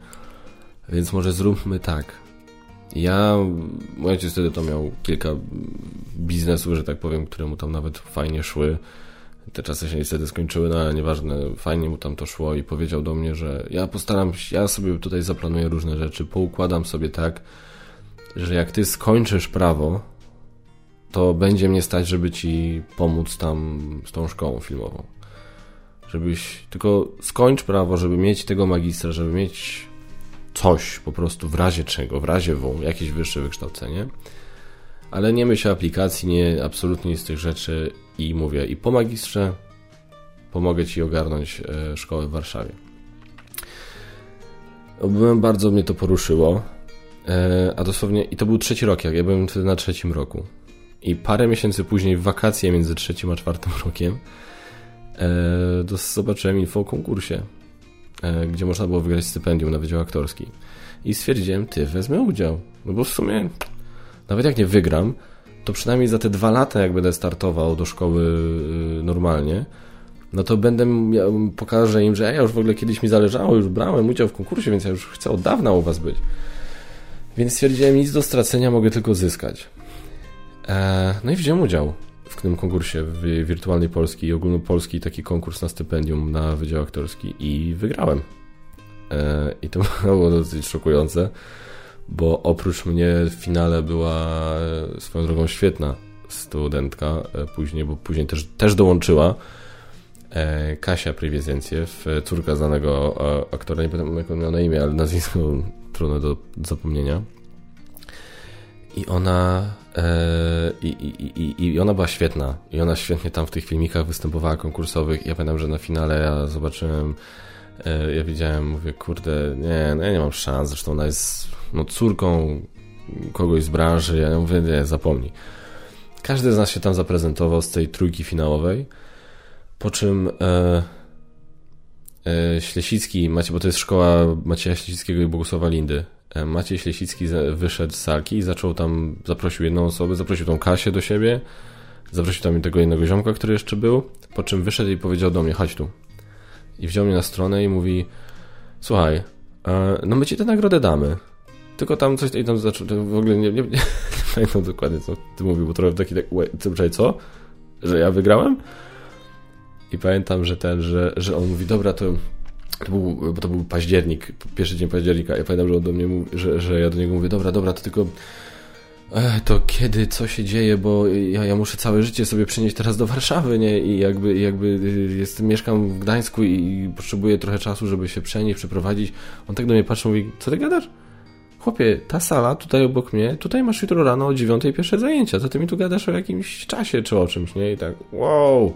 Więc może zróbmy tak. Ja, mój ojciec wtedy to miał kilka biznesów, że tak powiem, które mu tam nawet fajnie szły. Te czasy się niestety skończyły, no ale nieważne, fajnie mu tam to szło i powiedział do mnie, że ja postaram się, ja sobie tutaj zaplanuję różne rzeczy, poukładam sobie tak, że jak ty skończysz prawo, to będzie mnie stać, żeby ci pomóc tam z tą szkołą filmową. Żebyś tylko skończ prawo, żeby mieć tego magistra, żeby mieć coś po prostu w razie czego, w razie W, jakieś wyższe wykształcenie. Ale nie myślę o aplikacji, nie, absolutnie z tych rzeczy i mówię, i po magistrze pomogę Ci ogarnąć e, szkołę w Warszawie. Byłem, bardzo mnie to poruszyło, e, a dosłownie, i to był trzeci rok, jak ja byłem wtedy na trzecim roku. I parę miesięcy później, w wakacje między trzecim a czwartym rokiem, e, zobaczyłem info o konkursie, gdzie można było wygrać stypendium na Wydział Aktorski. I stwierdziłem, ty, wezmę udział. No bo w sumie, nawet jak nie wygram, to przynajmniej za te dwa lata, jak będę startował do szkoły y, normalnie, no to będę, pokażę im, że ja już w ogóle kiedyś mi zależało, już brałem udział w konkursie, więc ja już chcę od dawna u was być. Więc stwierdziłem, nic do stracenia, mogę tylko zyskać. E, no i wziąłem udział w tym konkursie w Wirtualnej Polski i ogólnopolski taki konkurs na stypendium na Wydział Aktorski i wygrałem. E, I to było dosyć szokujące, bo oprócz mnie w finale była e, swoją drogą świetna studentka później, bo później też, też dołączyła Kasia Prywiezenciew, córka znanego aktora, nie pamiętam jak on miał na imię, ale nazwisko trudne do zapomnienia. I ona e, i, i, i, ona była świetna. I ona świetnie tam w tych filmikach występowała konkursowych. I ja pamiętam, że na finale ja zobaczyłem, e, ja widziałem, mówię, kurde, nie, no ja nie mam szans. Zresztą ona jest no, córką kogoś z branży. Ja mówię, nie, zapomnij. Każdy z nas się tam zaprezentował z tej trójki finałowej. Po czym e, e, Ślesicki, macie, bo to jest szkoła Macieja Ślesickiego i Bogusława Lindy E, Maciej Ślesicki wyszedł z salki i zaczął tam, zaprosił jedną osobę, zaprosił tą Kasię do siebie, zaprosił tam tego jednego ziomka, który jeszcze był, po czym wyszedł i powiedział do mnie, chodź tu. I wziął mnie na stronę i mówi, słuchaj, e, no my ci tę nagrodę damy. Tylko tam coś i tam zaczął, w ogóle nie, nie, nie, nie pamiętam dokładnie co ty mówił, bo trochę taki tak, wait, co? Że ja wygrałem? I pamiętam, że ten, że, że on mówi, dobra, to to był, bo to był październik, pierwszy dzień października. Ja pamiętam, że on do mnie mówi, że, że ja do niego mówię, dobra, dobra, to tylko to kiedy, co się dzieje, bo ja, ja muszę całe życie sobie przenieść teraz do Warszawy, nie? I jakby, jakby jestem, mieszkam w Gdańsku i, i potrzebuję trochę czasu, żeby się przenieść, przeprowadzić. On tak do mnie patrzy, mówi, co ty gadasz? Chłopie, ta sala tutaj obok mnie, tutaj masz jutro rano o dziewiątej pierwsze zajęcia, to ty mi tu gadasz o jakimś czasie czy o czymś, nie? I tak, wow!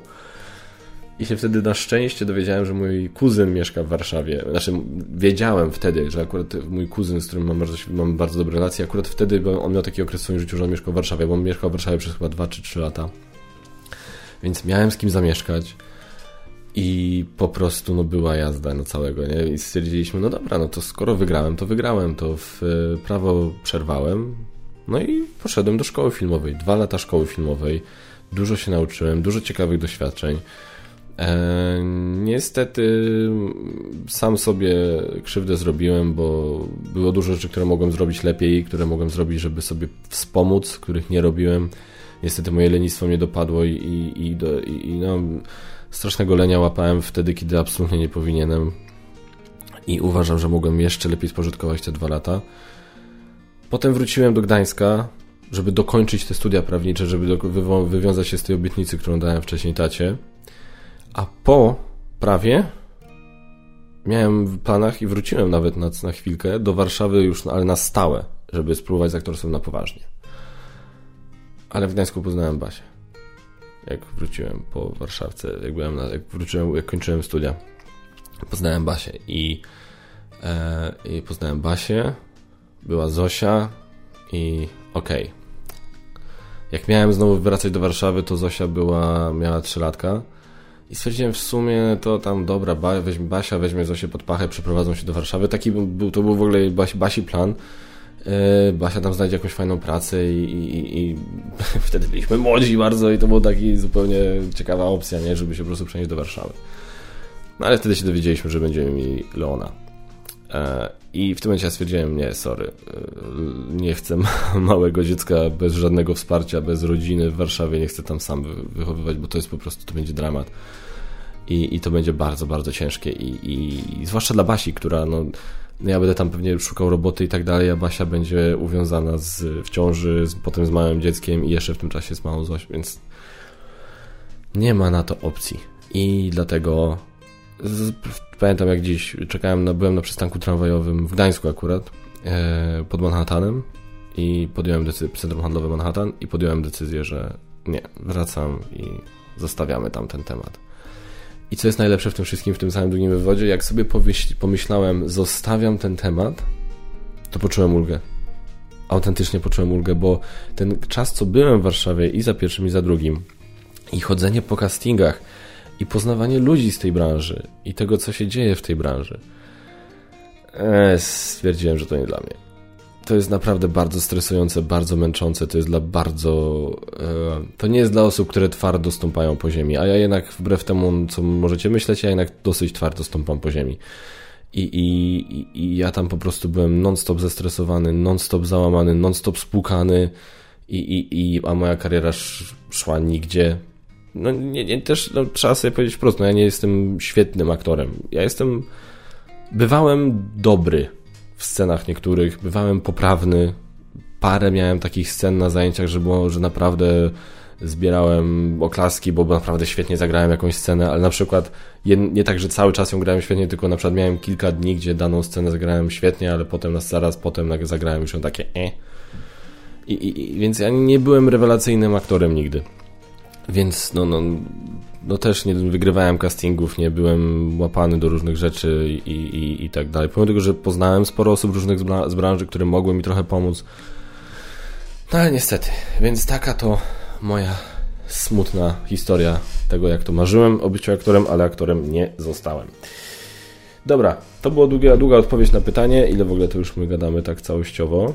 I się wtedy na szczęście dowiedziałem, że mój kuzyn mieszka w Warszawie. Znaczy, wiedziałem wtedy, że akurat mój kuzyn, z którym mam bardzo, mam bardzo dobre relacje, akurat wtedy, bo on miał taki okres w swoim życiu, że on mieszkał w Warszawie, bo on mieszkał w Warszawie przez chyba 2 czy 3 lata. Więc miałem z kim zamieszkać. I po prostu no, była jazda no, całego, nie? I stwierdziliśmy, no dobra, no to skoro wygrałem, to wygrałem, to w e, prawo przerwałem. No i poszedłem do szkoły filmowej. Dwa lata szkoły filmowej. Dużo się nauczyłem, dużo ciekawych doświadczeń. E, niestety sam sobie krzywdę zrobiłem, bo było dużo rzeczy, które mogłem zrobić lepiej, które mogłem zrobić, żeby sobie wspomóc, których nie robiłem. Niestety moje lenistwo mnie dopadło i, i, i, do, i, no, strasznego lenia łapałem wtedy, kiedy absolutnie nie powinienem i uważam, że mogłem jeszcze lepiej spożytkować te dwa lata. Potem wróciłem do Gdańska, żeby dokończyć te studia prawnicze, żeby do, wywiązać się z tej obietnicy, którą dałem wcześniej tacie. A po prawie miałem w planach i wróciłem nawet na, na chwilkę do Warszawy już, ale na stałe, żeby spróbować z aktorstwem na poważnie. Ale w Gdańsku poznałem Basię. Jak wróciłem po Warszawce, jak byłem na, jak wróciłem, jak kończyłem studia, poznałem Basię i, e, i poznałem Basię, była Zosia i okej. Okay. Jak miałem znowu wracać do Warszawy, to Zosia była, miała trzylatka latka i stwierdziłem w sumie to tam dobra, ba, weźmie Basia, weźmie Zosię pod pachę, przeprowadzą się do Warszawy. Taki był, to był w ogóle Basi, Basi plan. Yy, Basia tam znajdzie jakąś fajną pracę i, i, i wtedy byliśmy młodzi bardzo i to była taki zupełnie ciekawa opcja, nie, żeby się po prostu przenieść do Warszawy. No ale wtedy się dowiedzieliśmy, że będziemy mieli Leona. E, I w tym momencie ja stwierdziłem, nie, sorry, e, nie chcę małego dziecka bez żadnego wsparcia, bez rodziny w Warszawie, nie chcę tam sam wychowywać, bo to jest po prostu, to będzie dramat. I, i to będzie bardzo, bardzo ciężkie. I, i, i zwłaszcza dla Basi, która, no, ja będę tam pewnie szukał roboty i tak dalej, a Basia będzie uwiązana z, w ciąży, z, potem z małym dzieckiem i jeszcze w tym czasie z małą Zoś, więc nie ma na to opcji. I dlatego z, pamiętam jak dziś czekałem, na, byłem na przystanku tramwajowym w Gdańsku akurat, e, pod Manhattanem i podjąłem decyzję, Centrum Handlowe Manhattan i podjąłem decyzję, że nie, wracam i zostawiamy tam ten temat. I co jest najlepsze w tym wszystkim, w tym samym długim wywodzie, jak sobie pomyślałem, zostawiam ten temat, to poczułem ulgę. Autentycznie poczułem ulgę, bo ten czas, co byłem w Warszawie i za pierwszym, i za drugim, i chodzenie po castingach, i poznawanie ludzi z tej branży, i tego, co się dzieje w tej branży, e, stwierdziłem, że to nie dla mnie to jest naprawdę bardzo stresujące, bardzo męczące, to jest dla bardzo... E, to nie jest dla osób, które twardo stąpają po ziemi, a ja jednak wbrew temu, co możecie myśleć, ja jednak dosyć twardo stąpam po ziemi. I, i, i ja tam po prostu byłem non-stop zestresowany, non-stop załamany, non-stop spłukany i, i, i, a moja kariera szła nigdzie. No nie, nie, też no, trzeba sobie powiedzieć wprost, no ja nie jestem świetnym aktorem. Ja jestem... Bywałem dobry, w scenach niektórych, bywałem poprawny. Parę miałem takich scen na zajęciach, że było, że naprawdę zbierałem oklaski, bo naprawdę świetnie zagrałem jakąś scenę, ale na przykład nie tak, że cały czas ją grałem świetnie, tylko na przykład miałem kilka dni, gdzie daną scenę zagrałem świetnie, ale potem zaraz potem zagrałem już ją takie e. I, i, więc ja nie byłem rewelacyjnym aktorem nigdy. Więc no, no, no też nie wygrywałem castingów, nie byłem łapany do różnych rzeczy i, i, i tak dalej. Pomimo tego, że poznałem sporo osób różnych z branży, które mogły mi trochę pomóc. No ale niestety, więc taka to moja smutna historia tego, jak to marzyłem o byciu aktorem, ale aktorem nie zostałem. Dobra, to była długa, długa odpowiedź na pytanie, ile w ogóle to już my gadamy tak całościowo.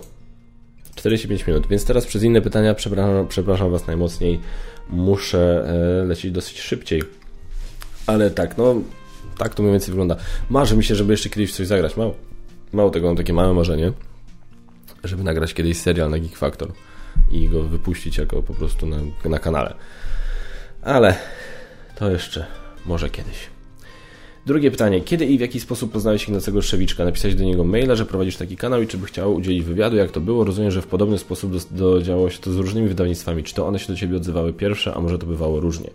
45 minut, więc teraz przez inne pytania przepraszam, przepraszam Was najmocniej muszę e, lecieć dosyć szybciej. Ale tak, no, tak to mniej więcej wygląda. Marzę mi się, żeby jeszcze kiedyś coś zagrać. Mało, mało tego, mam takie małe marzenie, żeby nagrać kiedyś serial na Geek Factor i go wypuścić jako po prostu na, na kanale. Ale to jeszcze może kiedyś. Drugie pytanie. Kiedy i w jaki sposób poznałeś Ignacego Szewiczka? Napisać do niego maila, że prowadzisz taki kanał i czy by chciał udzielić wywiadu? Jak to było? Rozumiem, że w podobny sposób do, działo się to z różnymi wydawnictwami. Czy to one się do Ciebie odzywały pierwsze, a może to bywało różnie?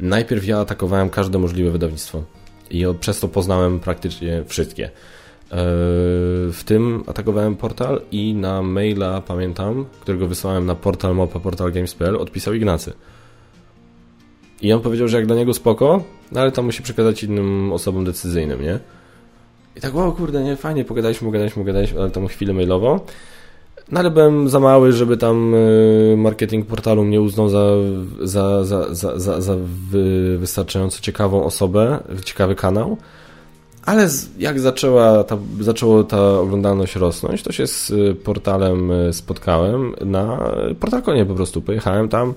Najpierw ja atakowałem każde możliwe wydawnictwo i przez to poznałem praktycznie wszystkie. E, w tym atakowałem portal i na maila, pamiętam, którego wysłałem na portal mopa portalgames.pl odpisał Ignacy. I on powiedział, że jak dla niego spoko, no ale to musi przekazać innym osobom decyzyjnym, nie? I tak, wow, kurde, nie, fajnie, pogadaliśmy, pogadaliśmy, pogadaliśmy, ale tam chwilę mailowo. No ale byłem za mały, żeby tam y, marketing portalu mnie uznał za, za, za, za, za, za wystarczająco ciekawą osobę, ciekawy kanał. Ale jak zaczęła ta, zaczęło ta oglądalność rosnąć, to się z y, portalem y, spotkałem na portalkonie po prostu. Pojechałem tam,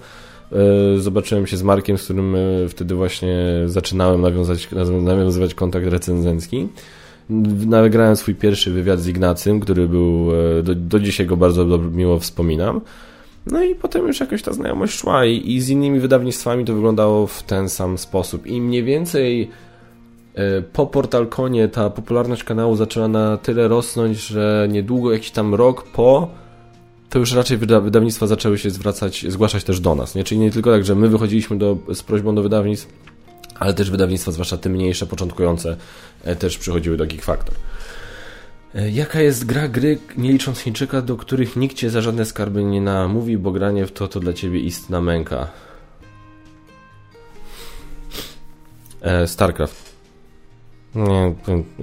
zobaczyłem się z Markiem, z którym e, wtedy właśnie zaczynałem nawiązać, nawiązywać kontakt recenzencki. Nagrałem swój pierwszy wywiad z Ignacym, który był, e, do, do dzisiaj go bardzo miło wspominam. No i potem już jakoś ta znajomość szła i, i z innymi wydawnictwami to wyglądało w ten sam sposób. I mniej więcej po Portalkonie ta popularność kanału zaczęła na tyle rosnąć, że niedługo, jakiś tam rok po to już raczej wyda wydawnictwa zaczęły się zwracać, zgłaszać też do nas. Nie? Czyli nie tylko tak, że my wychodziliśmy do, z prośbą do wydawnictw, ale też wydawnictwa, zwłaszcza te mniejsze, początkujące, e, też przychodziły do Geek Factor. E, jaka jest gra gry, nie licząc Chińczyka, do których nikt cię za żadne skarby nie namówi, bo granie w to to dla ciebie istna męka? E, StarCraft. Nie,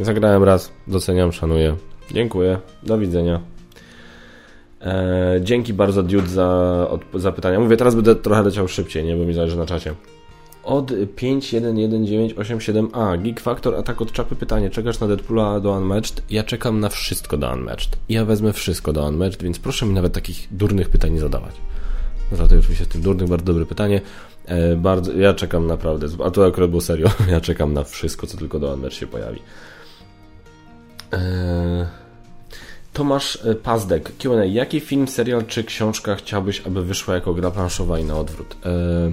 zagrałem raz, doceniam, szanuję. Dziękuję, do widzenia. E, dzięki bardzo Dude za, za pytania. Mówię, teraz będę trochę leciał szybciej, nie, bo mi zależy na czacie. Od 511987A Geek Factor, atak od czapy pytanie. Czekasz na Deadpoola do Unmatched? Ja czekam na wszystko do Unmatched. Ja wezmę wszystko do Unmatched, więc proszę mi nawet takich durnych pytań nie zadawać. Żartuję oczywiście z tym durnych, bardzo dobre pytanie. E, bardzo, ja czekam naprawdę, a to akurat było serio. Ja czekam na wszystko, co tylko do Unmatched się pojawi. Eee... Tomasz e, Pazdek, Q&A. Jaki film, serial czy książka chciałbyś, aby wyszła jako gra planszowa i na odwrót? E,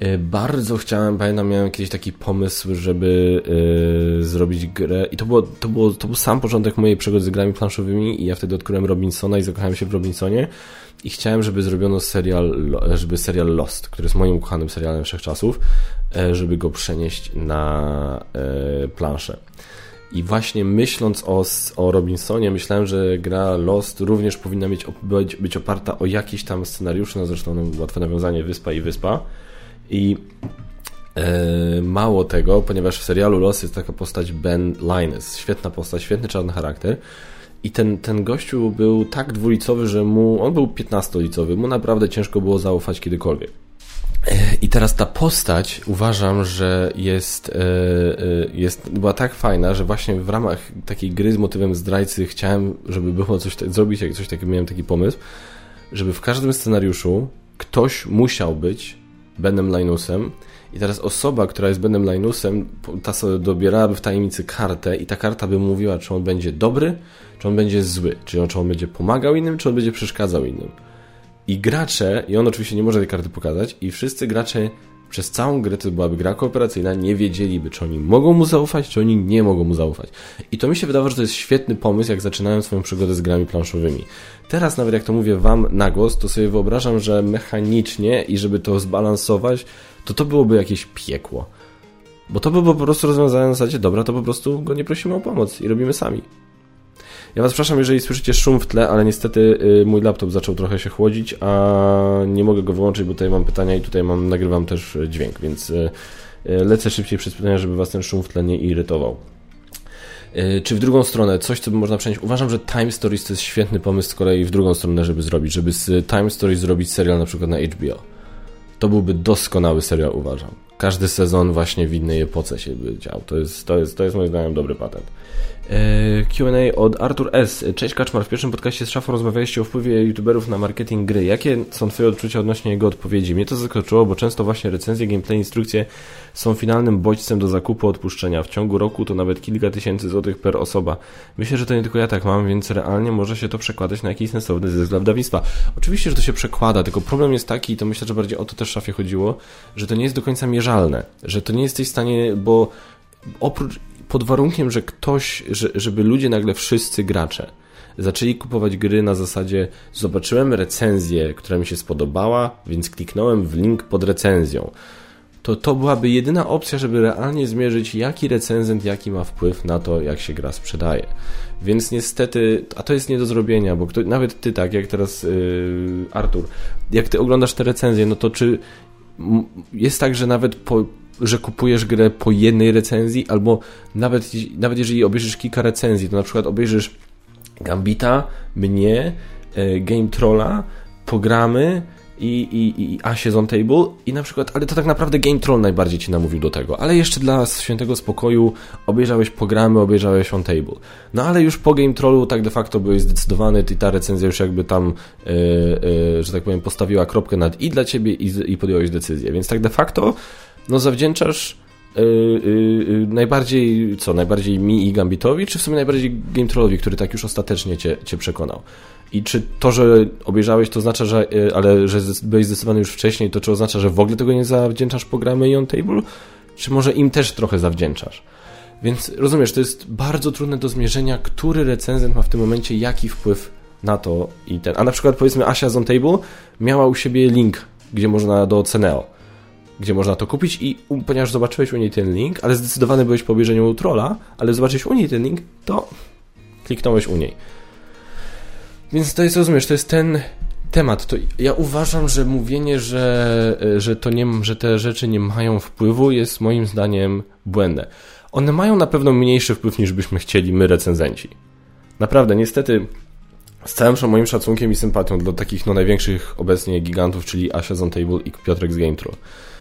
e, bardzo chciałem, pamiętam, miałem kiedyś taki pomysł, żeby zrobić grę i to, było, to, było, to był sam początek mojej przygody z grami planszowymi i ja wtedy odkryłem Robinsona i zakochałem się w Robinsonie i chciałem, żeby zrobiono serial, żeby serial Lost, który jest moim ukochanym serialem wszechczasów, żeby go przenieść na, planszę. I właśnie myśląc o, o Robinsonie, myślałem, że gra Lost również powinna mieć, być, być oparta o jakiś tam scenariusz, no zresztą no, łatwe nawiązanie Wyspa i Wyspa. I e, mało tego, ponieważ w serialu Lost jest taka postać Ben Linus, świetna postać, świetny czarny charakter. I ten, ten gościu był tak dwulicowy, że mu, on był 15-licowy, mu naprawdę ciężko było zaufać kiedykolwiek. I teraz ta postać uważam, że jest, e, e, jest, była tak fajna, że właśnie w ramach takiej gry z motywem zdrajcy chciałem, żeby było coś, zrobić, jak coś takiego, miałem taki pomysł, żeby w każdym scenariuszu ktoś musiał być Benem Linusem i teraz osoba, która jest Benem Linusem, ta sobie dobierałaby w tajemnicy kartę i ta karta by mówiła, czy on będzie dobry, czy on będzie zły, czy on, czy on będzie pomagał innym, czy on będzie przeszkadzał innym. I gracze, i on oczywiście nie może tej karty pokazać, i wszyscy gracze przez całą grę, to byłaby gra kooperacyjna, nie wiedzieliby, czy oni mogą mu zaufać, czy oni nie mogą mu zaufać. I to mi się wydawało, że to jest świetny pomysł, jak zaczynają swoją przygodę z grami planszowymi. Teraz nawet jak to mówię wam na głos, to sobie wyobrażam, że mechanicznie i żeby to zbalansować, to to byłoby jakieś piekło. Bo to by było po prostu rozwiązane na zasadzie, dobra, to po prostu go nie prosimy o pomoc i robimy sami. Ja was przepraszam, jeżeli słyszycie szum w tle, ale niestety y, mój laptop zaczął trochę się chłodzić, a nie mogę go wyłączyć, bo tutaj mam pytania i tutaj mam, nagrywam też y, dźwięk, więc y, lecę szybciej przez pytania, żeby was ten szum w tle nie irytował. Czy w drugą stronę, coś co by można przenieść? Uważam, że Time Stories to jest świetny pomysł z kolei w drugą stronę, żeby zrobić, żeby z Time Stories zrobić serial na przykład na HBO. To byłby doskonały serial, uważam. Każdy sezon właśnie w innej epoce się by dział. To jest, to jest, to jest moim zdaniem dobry patent. E, Q&A od Artur S. Cześć Kaczmar, w pierwszym podcaście z Szafą rozmawialiście o wpływie youtuberów na marketing gry. Jakie są Twoje odczucia odnośnie jego odpowiedzi? Mnie to zaskoczyło, bo często właśnie recenzje, gameplay, instrukcje są finalnym bodźcem do zakupu odpuszczenia. W ciągu roku to nawet kilka tysięcy złotych per osoba. Myślę, że to nie tylko ja tak mam, więc realnie może się to przekładać na jakiś sensowny zysk dla wydawnictwa. Oczywiście, że to się przekłada, tylko problem jest taki, i to myślę, że bardziej o to też Szafie chodziło, że to nie jest do końca mierzalne, że to nie jesteś w stanie, bo oprócz pod warunkiem, że ktoś, że, żeby ludzie nagle wszyscy gracze zaczęli kupować gry na zasadzie zobaczyłem recenzję, która mi się spodobała, więc kliknąłem w link pod recenzją. To to byłaby jedyna opcja, żeby realnie zmierzyć, jaki recenzent, jaki ma wpływ na to, jak się gra sprzedaje. Więc niestety, a to jest nie do zrobienia, bo kto, nawet ty tak, jak teraz yy, Artur, jak ty oglądasz te recenzje, no to czy jest tak, że nawet po, że kupujesz grę po jednej recenzji, albo nawet, nawet jeżeli obejrzysz kilka recenzji, to na przykład obejrzysz Gambita, mnie, e, Game Trolla, pogramy i, i, i Asię on Table i na przykład, ale to tak naprawdę Game Troll najbardziej ci namówił do tego, ale jeszcze dla świętego spokoju obejrzałeś programy, obejrzałeś on Table. No ale już po Game Trollu tak de facto byłeś zdecydowany, i ta recenzja już jakby tam, yy, yy, że tak powiem, postawiła kropkę nad i dla ciebie i, i podjąłeś decyzję, więc tak de facto no zawdzięczasz yy, yy, najbardziej, co, najbardziej mi i Gambitowi, czy w sumie najbardziej Game Trollowi, który tak już ostatecznie cię, cię przekonał? I czy to, że obejrzałeś, to oznacza, że, yy, ale że byłeś zdecydowany już wcześniej, to czy oznacza, że w ogóle tego nie zawdzięczasz programy i on table? Czy może im też trochę zawdzięczasz? Więc rozumiesz, to jest bardzo trudne do zmierzenia, który recenzent ma w tym momencie jaki wpływ na to i ten. A na przykład powiedzmy Asia z On Table miała u siebie link, gdzie można do Ceneo gdzie można to kupić i ponieważ zobaczyłeś u niej ten link, ale zdecydowany byłeś po obejrzeniu trolla, ale zobaczyłeś u niej ten link, to kliknąłeś u niej. Więc to jest, rozumiesz, to jest ten temat. To ja uważam, że mówienie, że, że, to nie, że te rzeczy nie mają wpływu jest moim zdaniem błędne. One mają na pewno mniejszy wpływ niż byśmy chcieli my recenzenci. Naprawdę, niestety z całym moim szacunkiem i sympatią dla takich no, największych obecnie gigantów, czyli Asia z i Piotrek z GameTrue.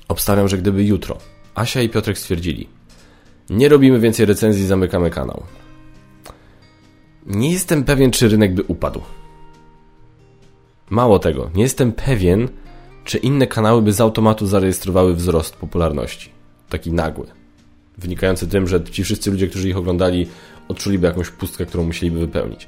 Obstawiam, że gdyby jutro Asia i Piotrek stwierdzili, nie robimy więcej recenzji, zamykamy kanał. Nie jestem pewien, czy rynek by upadł. Mało tego, nie jestem pewien, czy inne kanały by z automatu zarejestrowały wzrost popularności. Taki nagły. Wynikający tym, że ci wszyscy ludzie, którzy ich oglądali, odczuliby jakąś pustkę, którą musieliby wypełnić.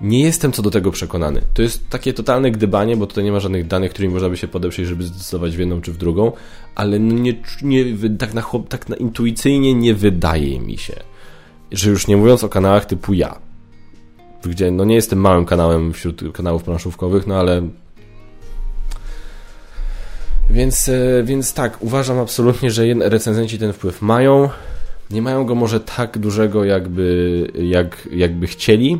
Nie jestem co do tego przekonany. To jest takie totalne gdybanie, bo tutaj nie ma żadnych danych, którymi można by się podeprzeć, żeby zdecydować w jedną czy w drugą, ale no nie, nie, tak, na, tak na intuicyjnie nie wydaje mi się, że już nie mówiąc o kanałach typu ja, gdzie no nie jestem małym kanałem wśród kanałów planszówkowych, no ale więc, e, więc tak, uważam absolutnie, że recenzenci ten wpływ mają. nie mają go może tak dużego, jakby, jak, jakby chcieli.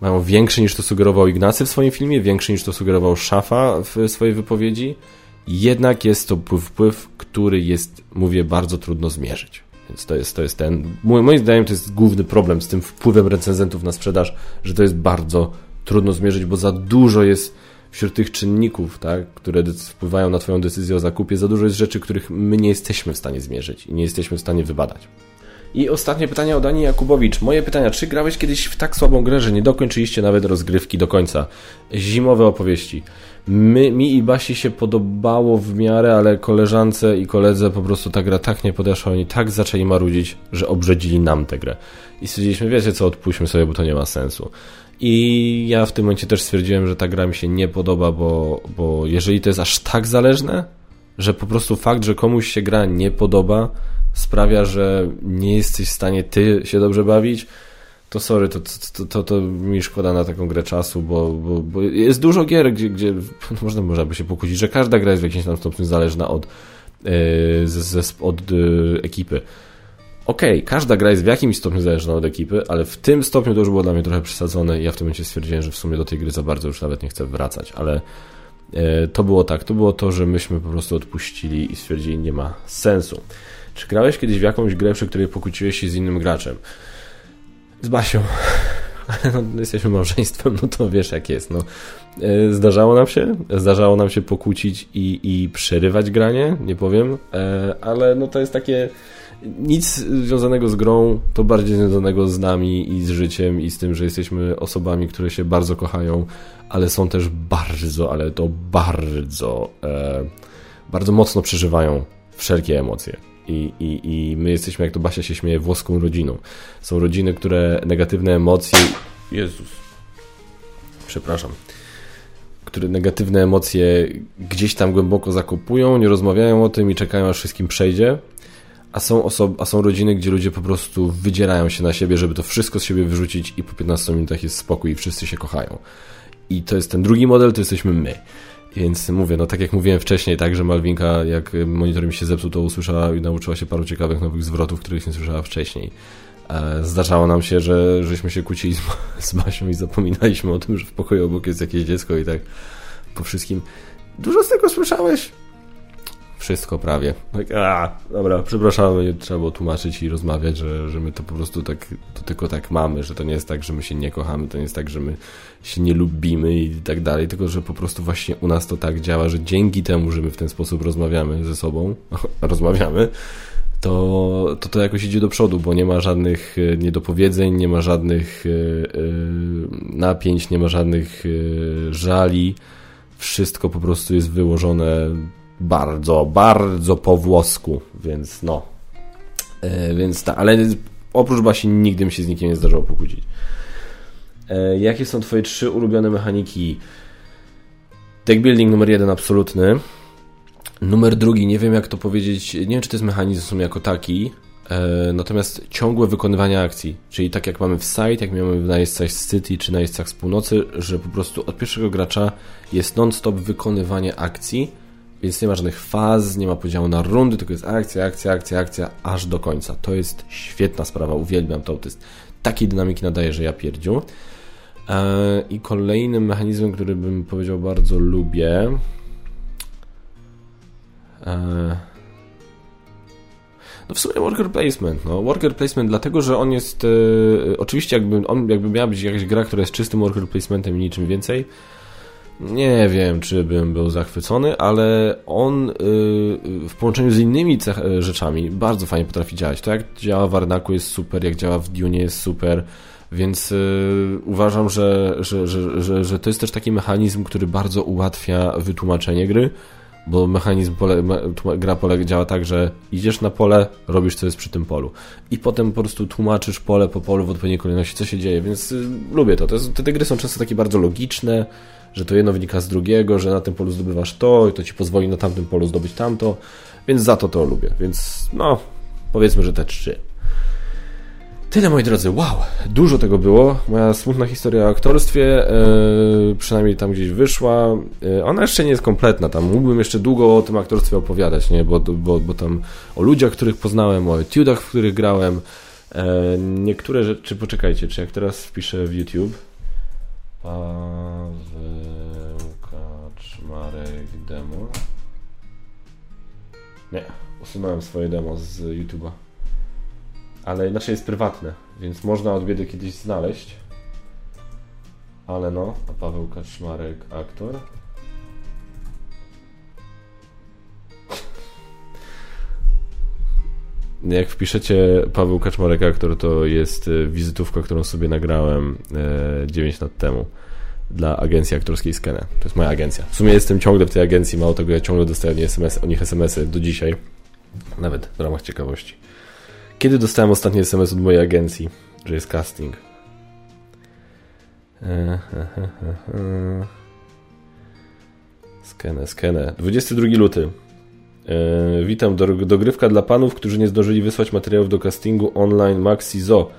Mają większy niż to sugerował Ignacy w swoim filmie, większy niż to sugerował Szafa w swojej wypowiedzi. Jednak jest to wpływ, który jest, mówię, bardzo trudno zmierzyć. Więc to jest, to jest ten. Moim zdaniem to jest główny problem z tym wpływem recenzentów na sprzedaż, że to jest bardzo trudno zmierzyć, bo za dużo jest wśród tych czynników, tak, które wpływają na Twoją decyzję o zakupie, za dużo jest rzeczy, których my nie jesteśmy w stanie zmierzyć i nie jesteśmy w stanie wybadać. I ostatnie pytanie od Ani Jakubowicz. Moje pytania. Czy grałeś kiedyś w tak słabą grę, że nie dokończyliście nawet rozgrywki do końca? Zimowe opowieści. My, mi i Basi się podobało w miarę, ale koleżance i koledze po prostu ta gra tak nie podeszła, oni tak zaczęli marudzić, że obrzydzili nam tę grę. I stwierdziliśmy, wiecie co, odpuśćmy sobie, bo to nie ma sensu. I ja w tym momencie też stwierdziłem, że ta gra mi się nie podoba, bo, bo jeżeli to jest aż tak zależne, że po prostu fakt, że komuś się gra nie podoba, sprawia, że nie jesteś w stanie ty się dobrze bawić, to sorry, to, to, to, to mi szkoda na taką grę czasu, bo, bo, bo jest dużo gier, gdzie, gdzie można, można by się pokłócić, że każda gra jest w jakimś tam stopniu zależna od, yy, z, z, od yy, ekipy. Okej, okay, każda gra jest w jakimś stopniu zależna od ekipy, ale w tym stopniu to już było dla mnie trochę przesadzone i ja w tym momencie stwierdziłem, że w sumie do tej gry za bardzo już nawet nie chcę wracać, ale yy, to było tak, to było to, że myśmy po prostu odpuścili i stwierdzili, nie ma sensu. Czy grałeś kiedyś w jakąś grę, przy której pokłóciłeś się z innym graczem? Z Basią. Ale no, jesteśmy małżeństwem, no to wiesz jak jest. No. E, zdarzało nam się, zdarzało nam się pokłócić i, i przerywać granie, nie powiem, e, ale no to jest takie nic związanego z grą, to bardziej związanego z nami i z życiem i z tym, że jesteśmy osobami, które się bardzo kochają, ale są też bardzo, ale to bardzo, e, bardzo mocno przeżywają wszelkie emocje. I, i, I my jesteśmy, jak to Basia się śmieje, włoską rodziną. Są rodziny, które negatywne emocje. Jezus. Przepraszam. Które negatywne emocje gdzieś tam głęboko zakopują, nie rozmawiają o tym i czekają, aż wszystkim przejdzie. A są, osob- a są rodziny, gdzie ludzie po prostu wydzierają się na siebie, żeby to wszystko z siebie wyrzucić, i po 15 minutach jest spokój i wszyscy się kochają. I to jest ten drugi model, to jesteśmy my. Więc mówię, no tak jak mówiłem wcześniej, tak, że Malwinka, jak monitor mi się zepsuł, to usłyszała i nauczyła się paru ciekawych nowych zwrotów, których nie słyszała wcześniej. E, zdarzało nam się, że żeśmy się kłócili z, Basią i zapominaliśmy o tym, że w pokoju obok jest jakieś dziecko i tak po wszystkim. Dużo z tego słyszałeś? Wszystko prawie. Tak, a, dobra, przepraszam, trzeba było tłumaczyć i rozmawiać, że, że my to po prostu tak, to tylko tak mamy, że to nie jest tak, że my się nie kochamy, to nie jest tak, że my się nie lubimy i tak dalej, tylko że po prostu właśnie u nas to tak działa, że dzięki temu, że my w ten sposób rozmawiamy ze sobą, rozmawiamy, to, to to jakoś idzie do przodu, bo nie ma żadnych e, niedopowiedzeń, nie ma żadnych e, napięć, nie ma żadnych żali. Wszystko po prostu jest wyłożone bardzo, bardzo po włosku, więc no. E, więc tak, ale oprócz Basi nigdy mi się z nikim nie zdarzyło pokłócić. E, jakie są Twoje trzy ulubione mechaniki? Deck building numer jeden absolutny. Numer drugi, nie wiem jak to powiedzieć, nie wiem czy to jest mechanizm jako taki, e, natomiast ciągłe wykonywanie akcji, czyli tak jak mamy w site, jak mamy w najeźdźcach z City czy najeźdźcach z północy, że po prostu od pierwszego gracza jest non-stop wykonywanie akcji, więc nie ma żadnych faz, nie ma podziału na rundy, tylko jest akcja, akcja, akcja, akcja, aż do końca. To jest świetna sprawa, uwielbiam to. To jest takiej dynamiki nadaje, że ja pierdziu. E, I kolejnym mechanizmem, który bym powiedział bardzo lubię. E, no w sumie worker placement. No. Worker placement dlatego, że on jest. E, oczywiście, jakby, on, jakby miała być jakaś gra, która jest czystym worker placementem i niczym więcej nie wiem, czy bym był zachwycony, ale on y, w połączeniu z innymi y, rzeczami bardzo fajnie potrafi działać. To jak działa w Arnaku jest super, jak działa w Dune jest super, więc y, uważam, że, że, że, że, że to jest też taki mechanizm, który bardzo ułatwia wytłumaczenie gry, bo mechanizm pole, gra pole działa tak, że idziesz na pole, robisz co jest przy tym polu i potem po prostu tłumaczysz pole po polu w odpowiedniej kolejności, co się dzieje, więc lubię to. to jest, te, te gry są często takie bardzo logiczne, że to jedno wynika z drugiego, że na tym polu zdobywasz to i to ci pozwoli na tamtym polu zdobyć tamto, więc za to to lubię. Więc no, powiedzmy, że te trzy. Tyle, moi drodzy, wow, dużo tego było. Moja smutna historia o aktorstwie, yy, przynajmniej tam gdzieś wyszła. Yy, ona jeszcze nie jest kompletna, tam mógłbym jeszcze długo o tym aktorstwie opowiadać, nie? Bo, bo, bo tam o ludziach, których poznałem, o etiudach, w których grałem. Yy, niektóre rzeczy, poczekajcie, czy jak teraz wpiszę w YouTube Paweł Kaczmarek demo. Nie, usunąłem swoje demo z YouTube'a ale inaczej jest prywatne, więc można od biedy kiedyś znaleźć. Ale no, a Paweł Kaczmarek, aktor. Jak wpiszecie Paweł Kaczmarek, aktor, to jest e, wizytówka, którą sobie nagrałem 9 e, lat temu dla agencji aktorskiej Skene. To jest moja agencja. W sumie jestem ciągle w tej agencji, mało tego ja ciągle dostaję SMS, o nich SMS-y do dzisiaj. Nawet w ramach ciekawości. Kiedy dostałem ostatni SMS od mojej agencji, że jest casting? Skenę, skenę. 22 luty. E, witam, do, dogrywka dla panów, którzy nie zdążyli wysłać materiałów do castingu online Maxi Zo.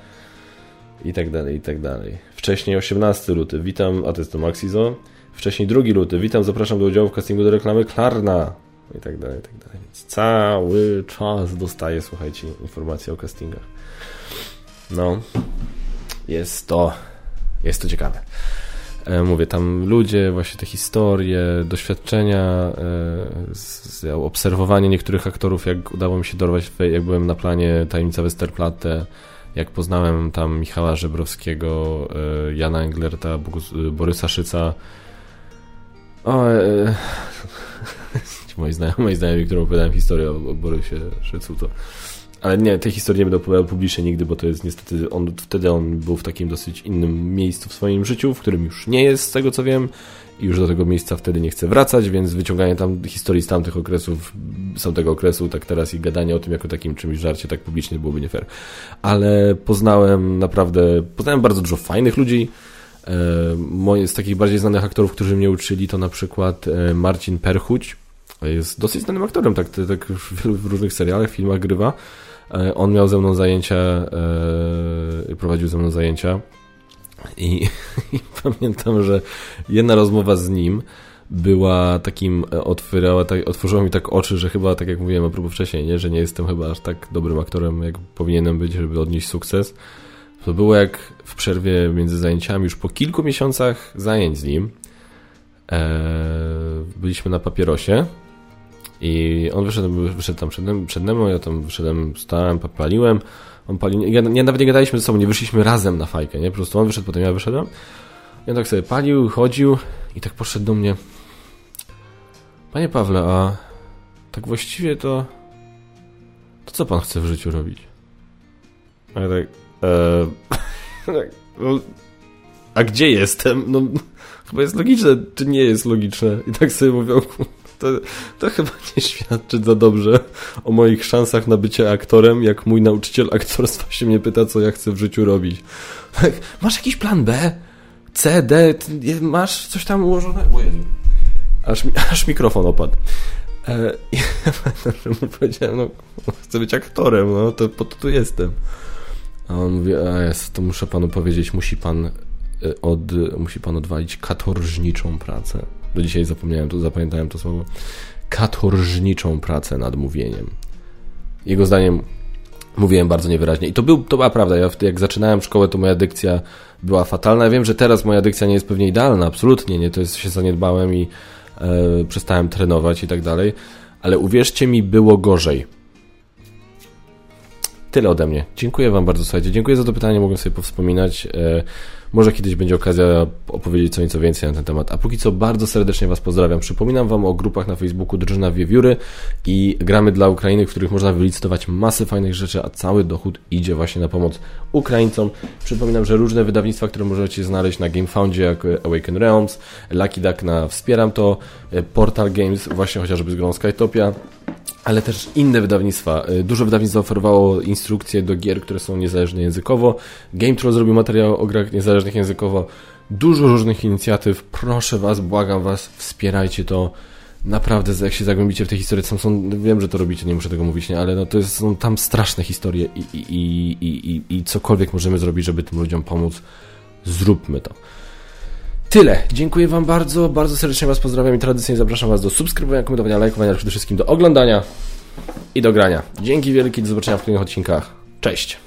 I tak dalej, i tak dalej. Wcześniej 18 luty. Witam, a to jest to Maxi Zo. Wcześniej 2 luty. Witam, zapraszam do udziału w castingu do reklamy Klarna i tak dalej, i tak dalej. Więc cały czas dostaję, słuchajcie, informacje o castingach. No, jest to, jest to ciekawe. E, mówię, tam ludzie, właśnie te historie, doświadczenia, e, obserwowanie niektórych aktorów, jak udało mi się dorwać, jak byłem na planie Tajemnica Westerplatte, jak poznałem tam Michała Żebrowskiego, e, Jana Englerta, Borysa Szyca. O, znajomi, moi znajomi którym opowiadałem historię o, o Borysie Szycu, to... Ale nie, tej historii nie będę opowiadał publicznie nigdy, bo to jest niestety, on, wtedy on był w takim dosyć innym miejscu w swoim życiu, w którym już nie jest, z tego co wiem, i już do tego miejsca wtedy nie chce wracać, więc wyciąganie tam historii z tamtych okresów, z tamtego okresu, tak teraz i gadanie o tym jako takim czymś żarcie tak publicznie byłoby nie fair. Ale poznałem naprawdę, poznałem bardzo dużo fajnych ludzi, e, Moje, z takich bardziej znanych aktorów, którzy mnie uczyli, to na przykład e, Marcin Perchuć, jest dosyć znanym aktorem, tak, tak w różnych serialach, filmach grywa. E, on miał ze mną zajęcia, e, prowadził ze mną zajęcia. I, i pamiętam, że jedna rozmowa z nim była takim, e, otwierała, tak, otworzyła mi tak oczy, że chyba, tak jak mówiłem a propos wcześniej, nie, że nie jestem chyba aż tak dobrym aktorem, jak powinienem być, żeby odnieść sukces. To było jak w przerwie między zajęciami, już po kilku miesiącach zajęć z nim, byliśmy na papierosie i on wyszedł, wyszedł tam przed, przed mną, ja tam wyszedłem, stałem, paliłem, on palił, ja, ja nawet nie gadaliśmy ze sobą, nie wyszliśmy razem na fajkę, nie? Po prostu on wyszedł, potem ja wyszedłem. I on tak sobie palił, chodził i tak podszedł do mnie. Panie Pawle, a tak właściwie to to co pan chce w życiu robić? A ja tak, e, no, a gdzie jestem? No, chyba jest logiczne, czy nie jest logiczne? I tak sobie mówią, to, to chyba nie świadczy za dobrze o moich szansach na bycie aktorem, jak mój nauczyciel aktorstwa się mnie pyta, co ja chcę w życiu robić. Tak, masz jakiś plan B? C, D? Masz coś tam ułożone? O. Aż, aż mikrofon opadł. E, ja mu powiedziałem, no chcę być aktorem, no to po to tu jestem. A on mówi, a jest, to muszę panu powiedzieć, musi pan e, od, musi pan odwalić katorżniczą pracę do dzisiaj zapomniałem to, zapamiętałem to słowo, katorżniczą pracę nad mówieniem. Jego zdaniem mówiłem bardzo niewyraźnie. I to, był, to była prawda. Ja jak zaczynałem szkołę, to moja dykcja była fatalna. Ja wiem, że teraz moja dykcja nie jest pewnie idealna, absolutnie nie. To jest, się zaniedbałem i e, przestałem trenować i tak dalej. Ale uwierzcie mi, było gorzej. Tyle ode mnie. Dziękuję Wam bardzo, słuchajcie. Dziękuję za to pytanie, mogłem sobie powspominać. E, może kiedyś będzie okazja opowiedzieć co nieco więcej na ten temat. A póki co bardzo serdecznie Was pozdrawiam. Przypominam Wam o grupach na Facebooku Drużyna Wiewióry i gramy dla Ukrainy, w których można wylicytować masę fajnych rzeczy, a cały dochód idzie właśnie na pomoc Ukraińcom. Przypominam, że różne wydawnictwa, które możecie znaleźć na GameFoundzie, jak Awaken Realms, Lucky Duck na Wspieram to, Portal Games, właśnie chociażby z grą Skytopia, ale też inne wydawnictwa. Y, dużo wydawnictw zaoferowało instrukcje do gier, które są niezależne językowo. Game Troll zrobił materiał o grach niezależnych językowo. Dużo różnych inicjatyw. Proszę Was, błagam Was, wspierajcie to. naprawdę, jak się zagłębicie w tej historii, są, wiem, że to robicie, nie muszę tego mówić, nie, ale no to jest, są tam straszne historie i, i, i, i, i cokolwiek możemy zrobić, żeby tym ludziom pomóc, zróbmy to. Tyle. Dziękuję Wam bardzo, bardzo serdecznie Was pozdrawiam i tradycyjnie zapraszam Was do subskrybowania, komentowania, lajkowania, ale przede wszystkim do oglądania i do grania. Dzięki wielkie, do zobaczenia w kolejnych odcinkach. Cześć!